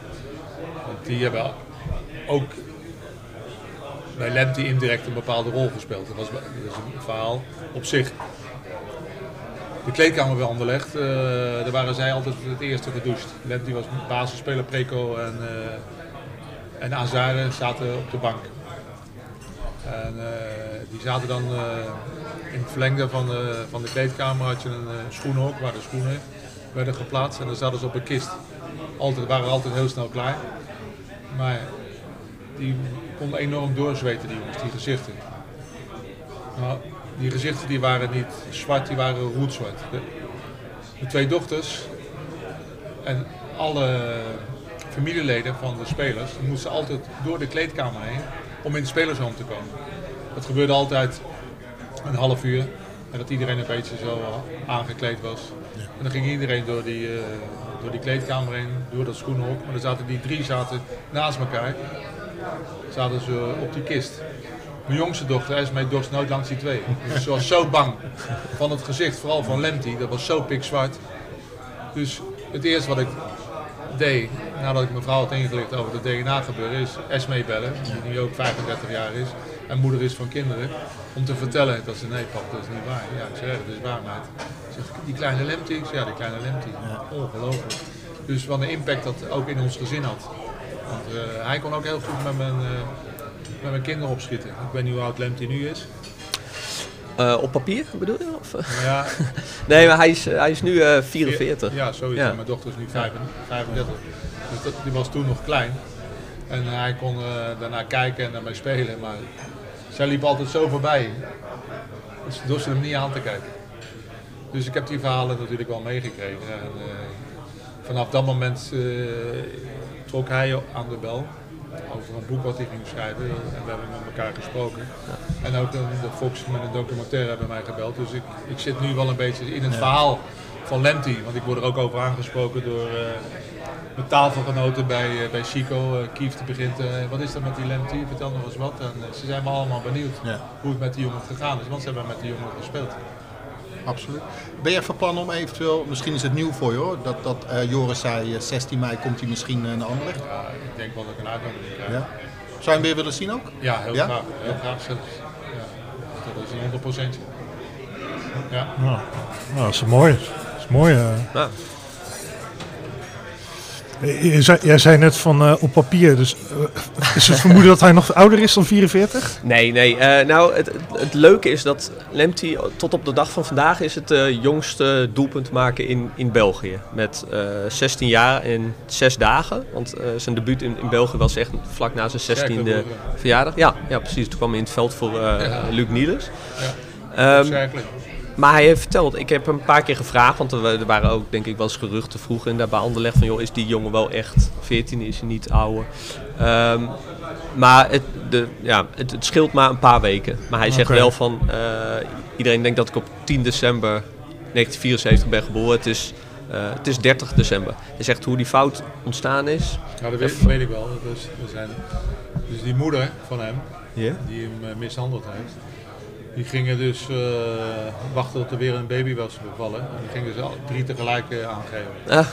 Want die hebben ook bij Lemty indirect een bepaalde rol gespeeld. Dat, was, dat is een verhaal op zich. De kleedkamer Anderlecht, uh, daar waren zij altijd het eerste gedoucht. Lemty was basisspeler, Preco en, uh, en Azare zaten op de bank. En uh, die zaten dan in het verlengde van de, van de kleedkamer had je een schoenhok waar de schoenen werden geplaatst en dan zaten ze op een kist. Altijd, waren altijd heel snel klaar. Maar die konden enorm doorzweten, die jongens, die gezichten. Die gezichten die waren niet zwart, die waren roetzwart. De, de twee dochters en alle familieleden van de spelers die moesten altijd door de kleedkamer heen om in de spelershome te komen. Dat gebeurde altijd een half uur en dat iedereen een beetje zo aangekleed was. En dan ging iedereen door die, uh, door die kleedkamer heen, door dat schoenenhok. Maar dan zaten die drie zaten naast elkaar zaten ze op die kist. Mijn jongste dochter, Esme, dorst nooit langs die twee. <laughs> Dus ze was zo bang van het gezicht, vooral van Lemty. Dat was zo pikzwart. Dus het eerste wat ik deed, nadat ik mijn vrouw had ingelicht over het DNA gebeuren, is Esme bellen, die nu ook 35 jaar is en moeder is van kinderen, om te vertellen dat ze, nee pap, dat is niet waar. Ja, ik zeg, dat is waar meid. Zeg, die kleine Lemty? Ik zeg, ja, die kleine Lemty. Ongelooflijk. Dus wat een impact dat ook in ons gezin had. Want uh, hij kon ook heel goed met mijn, uh, met mijn kinderen opschieten. Ik weet niet hoe oud Lemty nu is. Uh, op papier bedoel je? Of? Ja. <laughs> nee, maar hij is, hij is nu 44. Ja, zoiets. Ja. Mijn dochter is nu 35. Dus dat, die was toen nog klein. En hij kon daarna kijken en daarmee spelen. Maar zij liep altijd zo voorbij. Dus door ze hem niet aan te kijken. Dus ik heb die verhalen natuurlijk wel meegekregen. En, vanaf dat moment trok hij aan de bel over een boek wat hij ging schrijven. En we hebben met elkaar gesproken. En ook de, de Fox met een documentaire hebben mij gebeld. Dus ik, ik zit nu wel een beetje in het verhaal van Lemty. Want ik word er ook over aangesproken door uh, mijn tafelgenoten bij, uh, bij Chico. Uh, Kief begint, wat is er met die Lemty? Vertel nog eens wat. En ze zijn me allemaal benieuwd ja. hoe het met die jongen gegaan is. Want ze hebben met die jongen gespeeld absoluut. Ben je van plan om eventueel, misschien is het nieuw voor je hoor, dat, dat uh, Joris zei 16 mei komt hij misschien uh, naar Anderlecht? Ja, ik denk wel dat ik een uitnodiging krijg. Ja. Zou je hem weer willen zien ook? Ja, heel ja? graag. Heel graag zelfs. Ja. Dat is een 100 procent. Ja. Nou, nou, dat is mooi. Dat is mooi. Uh... Ja. Jij zei net van uh, op papier, dus uh, is het vermoeden dat hij nog ouder is dan 44? Nee, nee. Uh, nou, het, het, leuke is dat Lemty tot op de dag van vandaag is het jongste doelpunt maken in, in België. Met 16 jaar en 6 dagen. Want zijn debuut in, in België was echt vlak na zijn 16e verjaardag. Ja, ja, precies. Toen kwam hij in het veld voor ja. Luc Niels. Ja. Um, maar hij heeft verteld, ik heb hem een paar keer gevraagd, want er, waren ook denk ik wel eens geruchten vroeger in bij Anderlecht van joh, is die jongen wel echt 14, is hij niet ouder. Um, maar het, de, ja, het, het, scheelt maar een paar weken. Maar hij zegt wel van, uh, iedereen denkt dat ik op 10 december 1974 ben geboren. Het is, uh, het is 30 december. Hij zegt hoe die fout ontstaan is. Ja, dat weet, weet ik wel. Dus, zijn, dus die moeder van hem, yeah? die hem uh, mishandeld heeft die gingen dus uh, wachten tot er weer een baby was bevallen. En die gingen ze drie tegelijk uh, aangeven. Ah.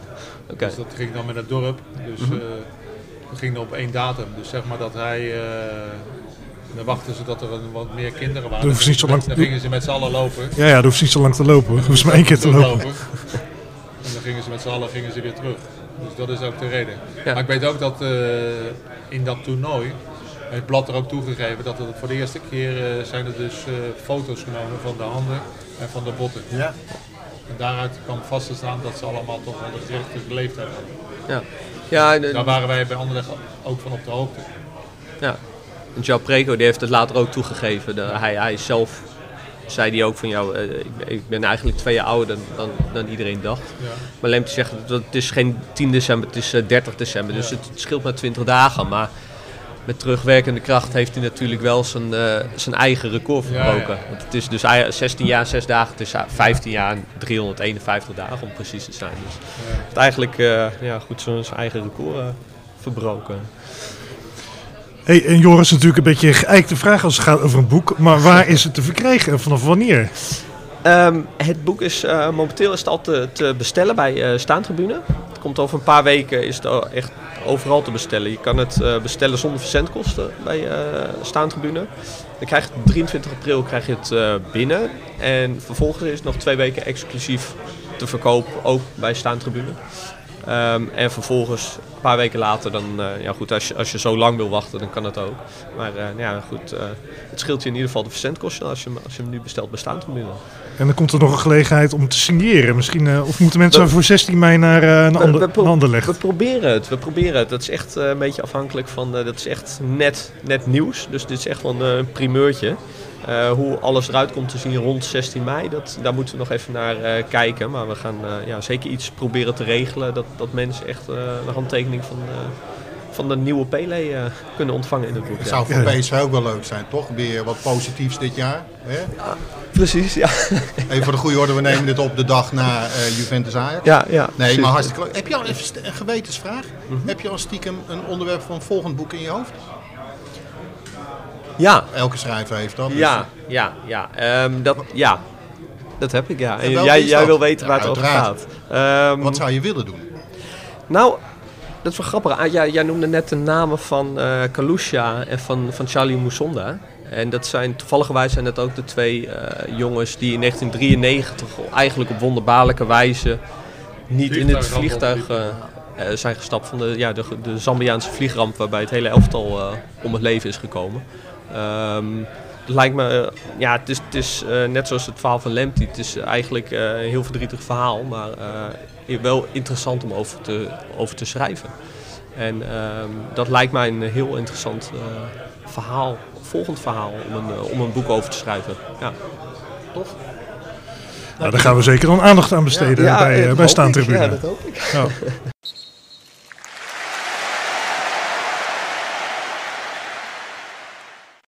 <laughs> okay. Dus dat ging dan met het dorp. Dus mm -hmm. uh, dat ging dan op één datum. Dus zeg maar dat hij... dan wachten ze dat er een, wat meer kinderen waren. Dan, niet zo lang dan gingen ze met z'n allen lopen. Ja, ja, dat hoeft niet zo lang te lopen. Dat hoeft maar één keer te lopen. lopen. En dan gingen ze met z'n allen gingen ze weer terug. Dus dat is ook de reden. Ja. Maar ik weet ook dat in dat toernooi het blad er ook toegegeven dat het voor de eerste keer uh, zijn er dus uh, foto's genomen van de handen en van de botten. Ja. En daaruit kwam vast te staan dat ze allemaal toch wel de gerichte leeftijd hadden. Ja. Ja, de, Daar waren wij bij Anderlecht ook van op de hoogte. Ja. En João Prego die heeft het later ook toegegeven. De, hij, hij zelf zei hij ook van jou, ik, ik, ben eigenlijk twee jaar ouder dan, dan, dan iedereen dacht. Ja. Maar Lemty zegt dat het is geen 10 december, het is 30 december. Dus het, het scheelt maar 20 dagen. Maar met terugwerkende kracht heeft hij natuurlijk wel zijn, uh, zijn eigen record verbroken. Ja, ja. Want het is dus 16 jaar, 6 dagen, het is 15 jaar en 351 dagen om precies te zijn. Dus Ja. het eigenlijk uh, ja, goed zijn eigen record uh, verbroken. Hey, en Joris, natuurlijk een beetje een geëikte vraag als het gaat over een boek. Maar waar is het te verkrijgen en vanaf wanneer? Um, het boek is uh, momenteel is het al te, te bestellen bij uh, Staantribune. Het komt over een paar weken is het echt overal te bestellen. Je kan het uh, bestellen zonder verzendkosten bij Staantribune. Dan krijg je 23 april krijg je het binnen. En vervolgens is het nog twee weken exclusief te verkopen, ook bij Staantribune. Um, en vervolgens, een paar weken later, dan, ja goed, als je, als je zo lang wil wachten, dan kan dat ook. Maar uh, ja, goed, het scheelt je in ieder geval de verzendkosten als je, als je hem nu bestelt bij Staantribune. En dan komt er nog een gelegenheid om te signeren. Misschien, of moeten mensen we, voor 16 mei naar een, ander, we, we, een ander leggen? We proberen het, we proberen het. Dat is echt een beetje afhankelijk van, dat is echt net, net nieuws. Dus dit is echt wel een primeurtje. Uh, hoe alles eruit komt te zien rond 16 mei, dat, daar moeten we nog even naar uh, kijken. Maar we gaan uh, ja, zeker iets proberen te regelen dat, dat mensen echt een handtekening van, van de nieuwe Pele kunnen ontvangen in het boek. Het zou voor PSV ook wel leuk zijn, toch? Weer wat positiefs dit jaar. Hè? Ja, precies, ja. <laughs> Even voor de goede orde, we nemen dit op de dag na Juventus Ajax. Ja, ja. Nee, maar hartstikke leuk. Heb je al even een gewetensvraag? Mm -hmm. Heb je al stiekem een onderwerp van een volgend boek in je hoofd? Ja. Elke schrijver heeft dat. Dus Ja, ja, ja. Um, dat, ja. Dat heb ik, ja. En jij, wil weten Ja, waar het over gaat. Um, Wat zou je willen doen? Nou, dat is wel grappig. Ah, jij, jij noemde net de namen van uh, Kalusha en van, van Charlie Musonda. En dat zijn, toevallig zijn dat ook de twee uh, jongens die in 1993 eigenlijk op wonderbaarlijke wijze niet in het vliegtuig uh, uh, zijn gestapt van de, ja, de, de Zambiaanse vliegramp waarbij het hele elftal om het leven is gekomen. Um, het lijkt me, ja, het is, het is net zoals het verhaal van Lemty. Het is eigenlijk een heel verdrietig verhaal, maar wel interessant om over te, over te schrijven. En um, dat lijkt mij een heel interessant verhaal, volgend verhaal om een, om een boek over te schrijven. Ja. Toch? Nou, daar gaan we zeker dan aandacht aan besteden Ja, bij, dat bij. Staantribune. Ja, dat hoop ik. Ja. <laughs>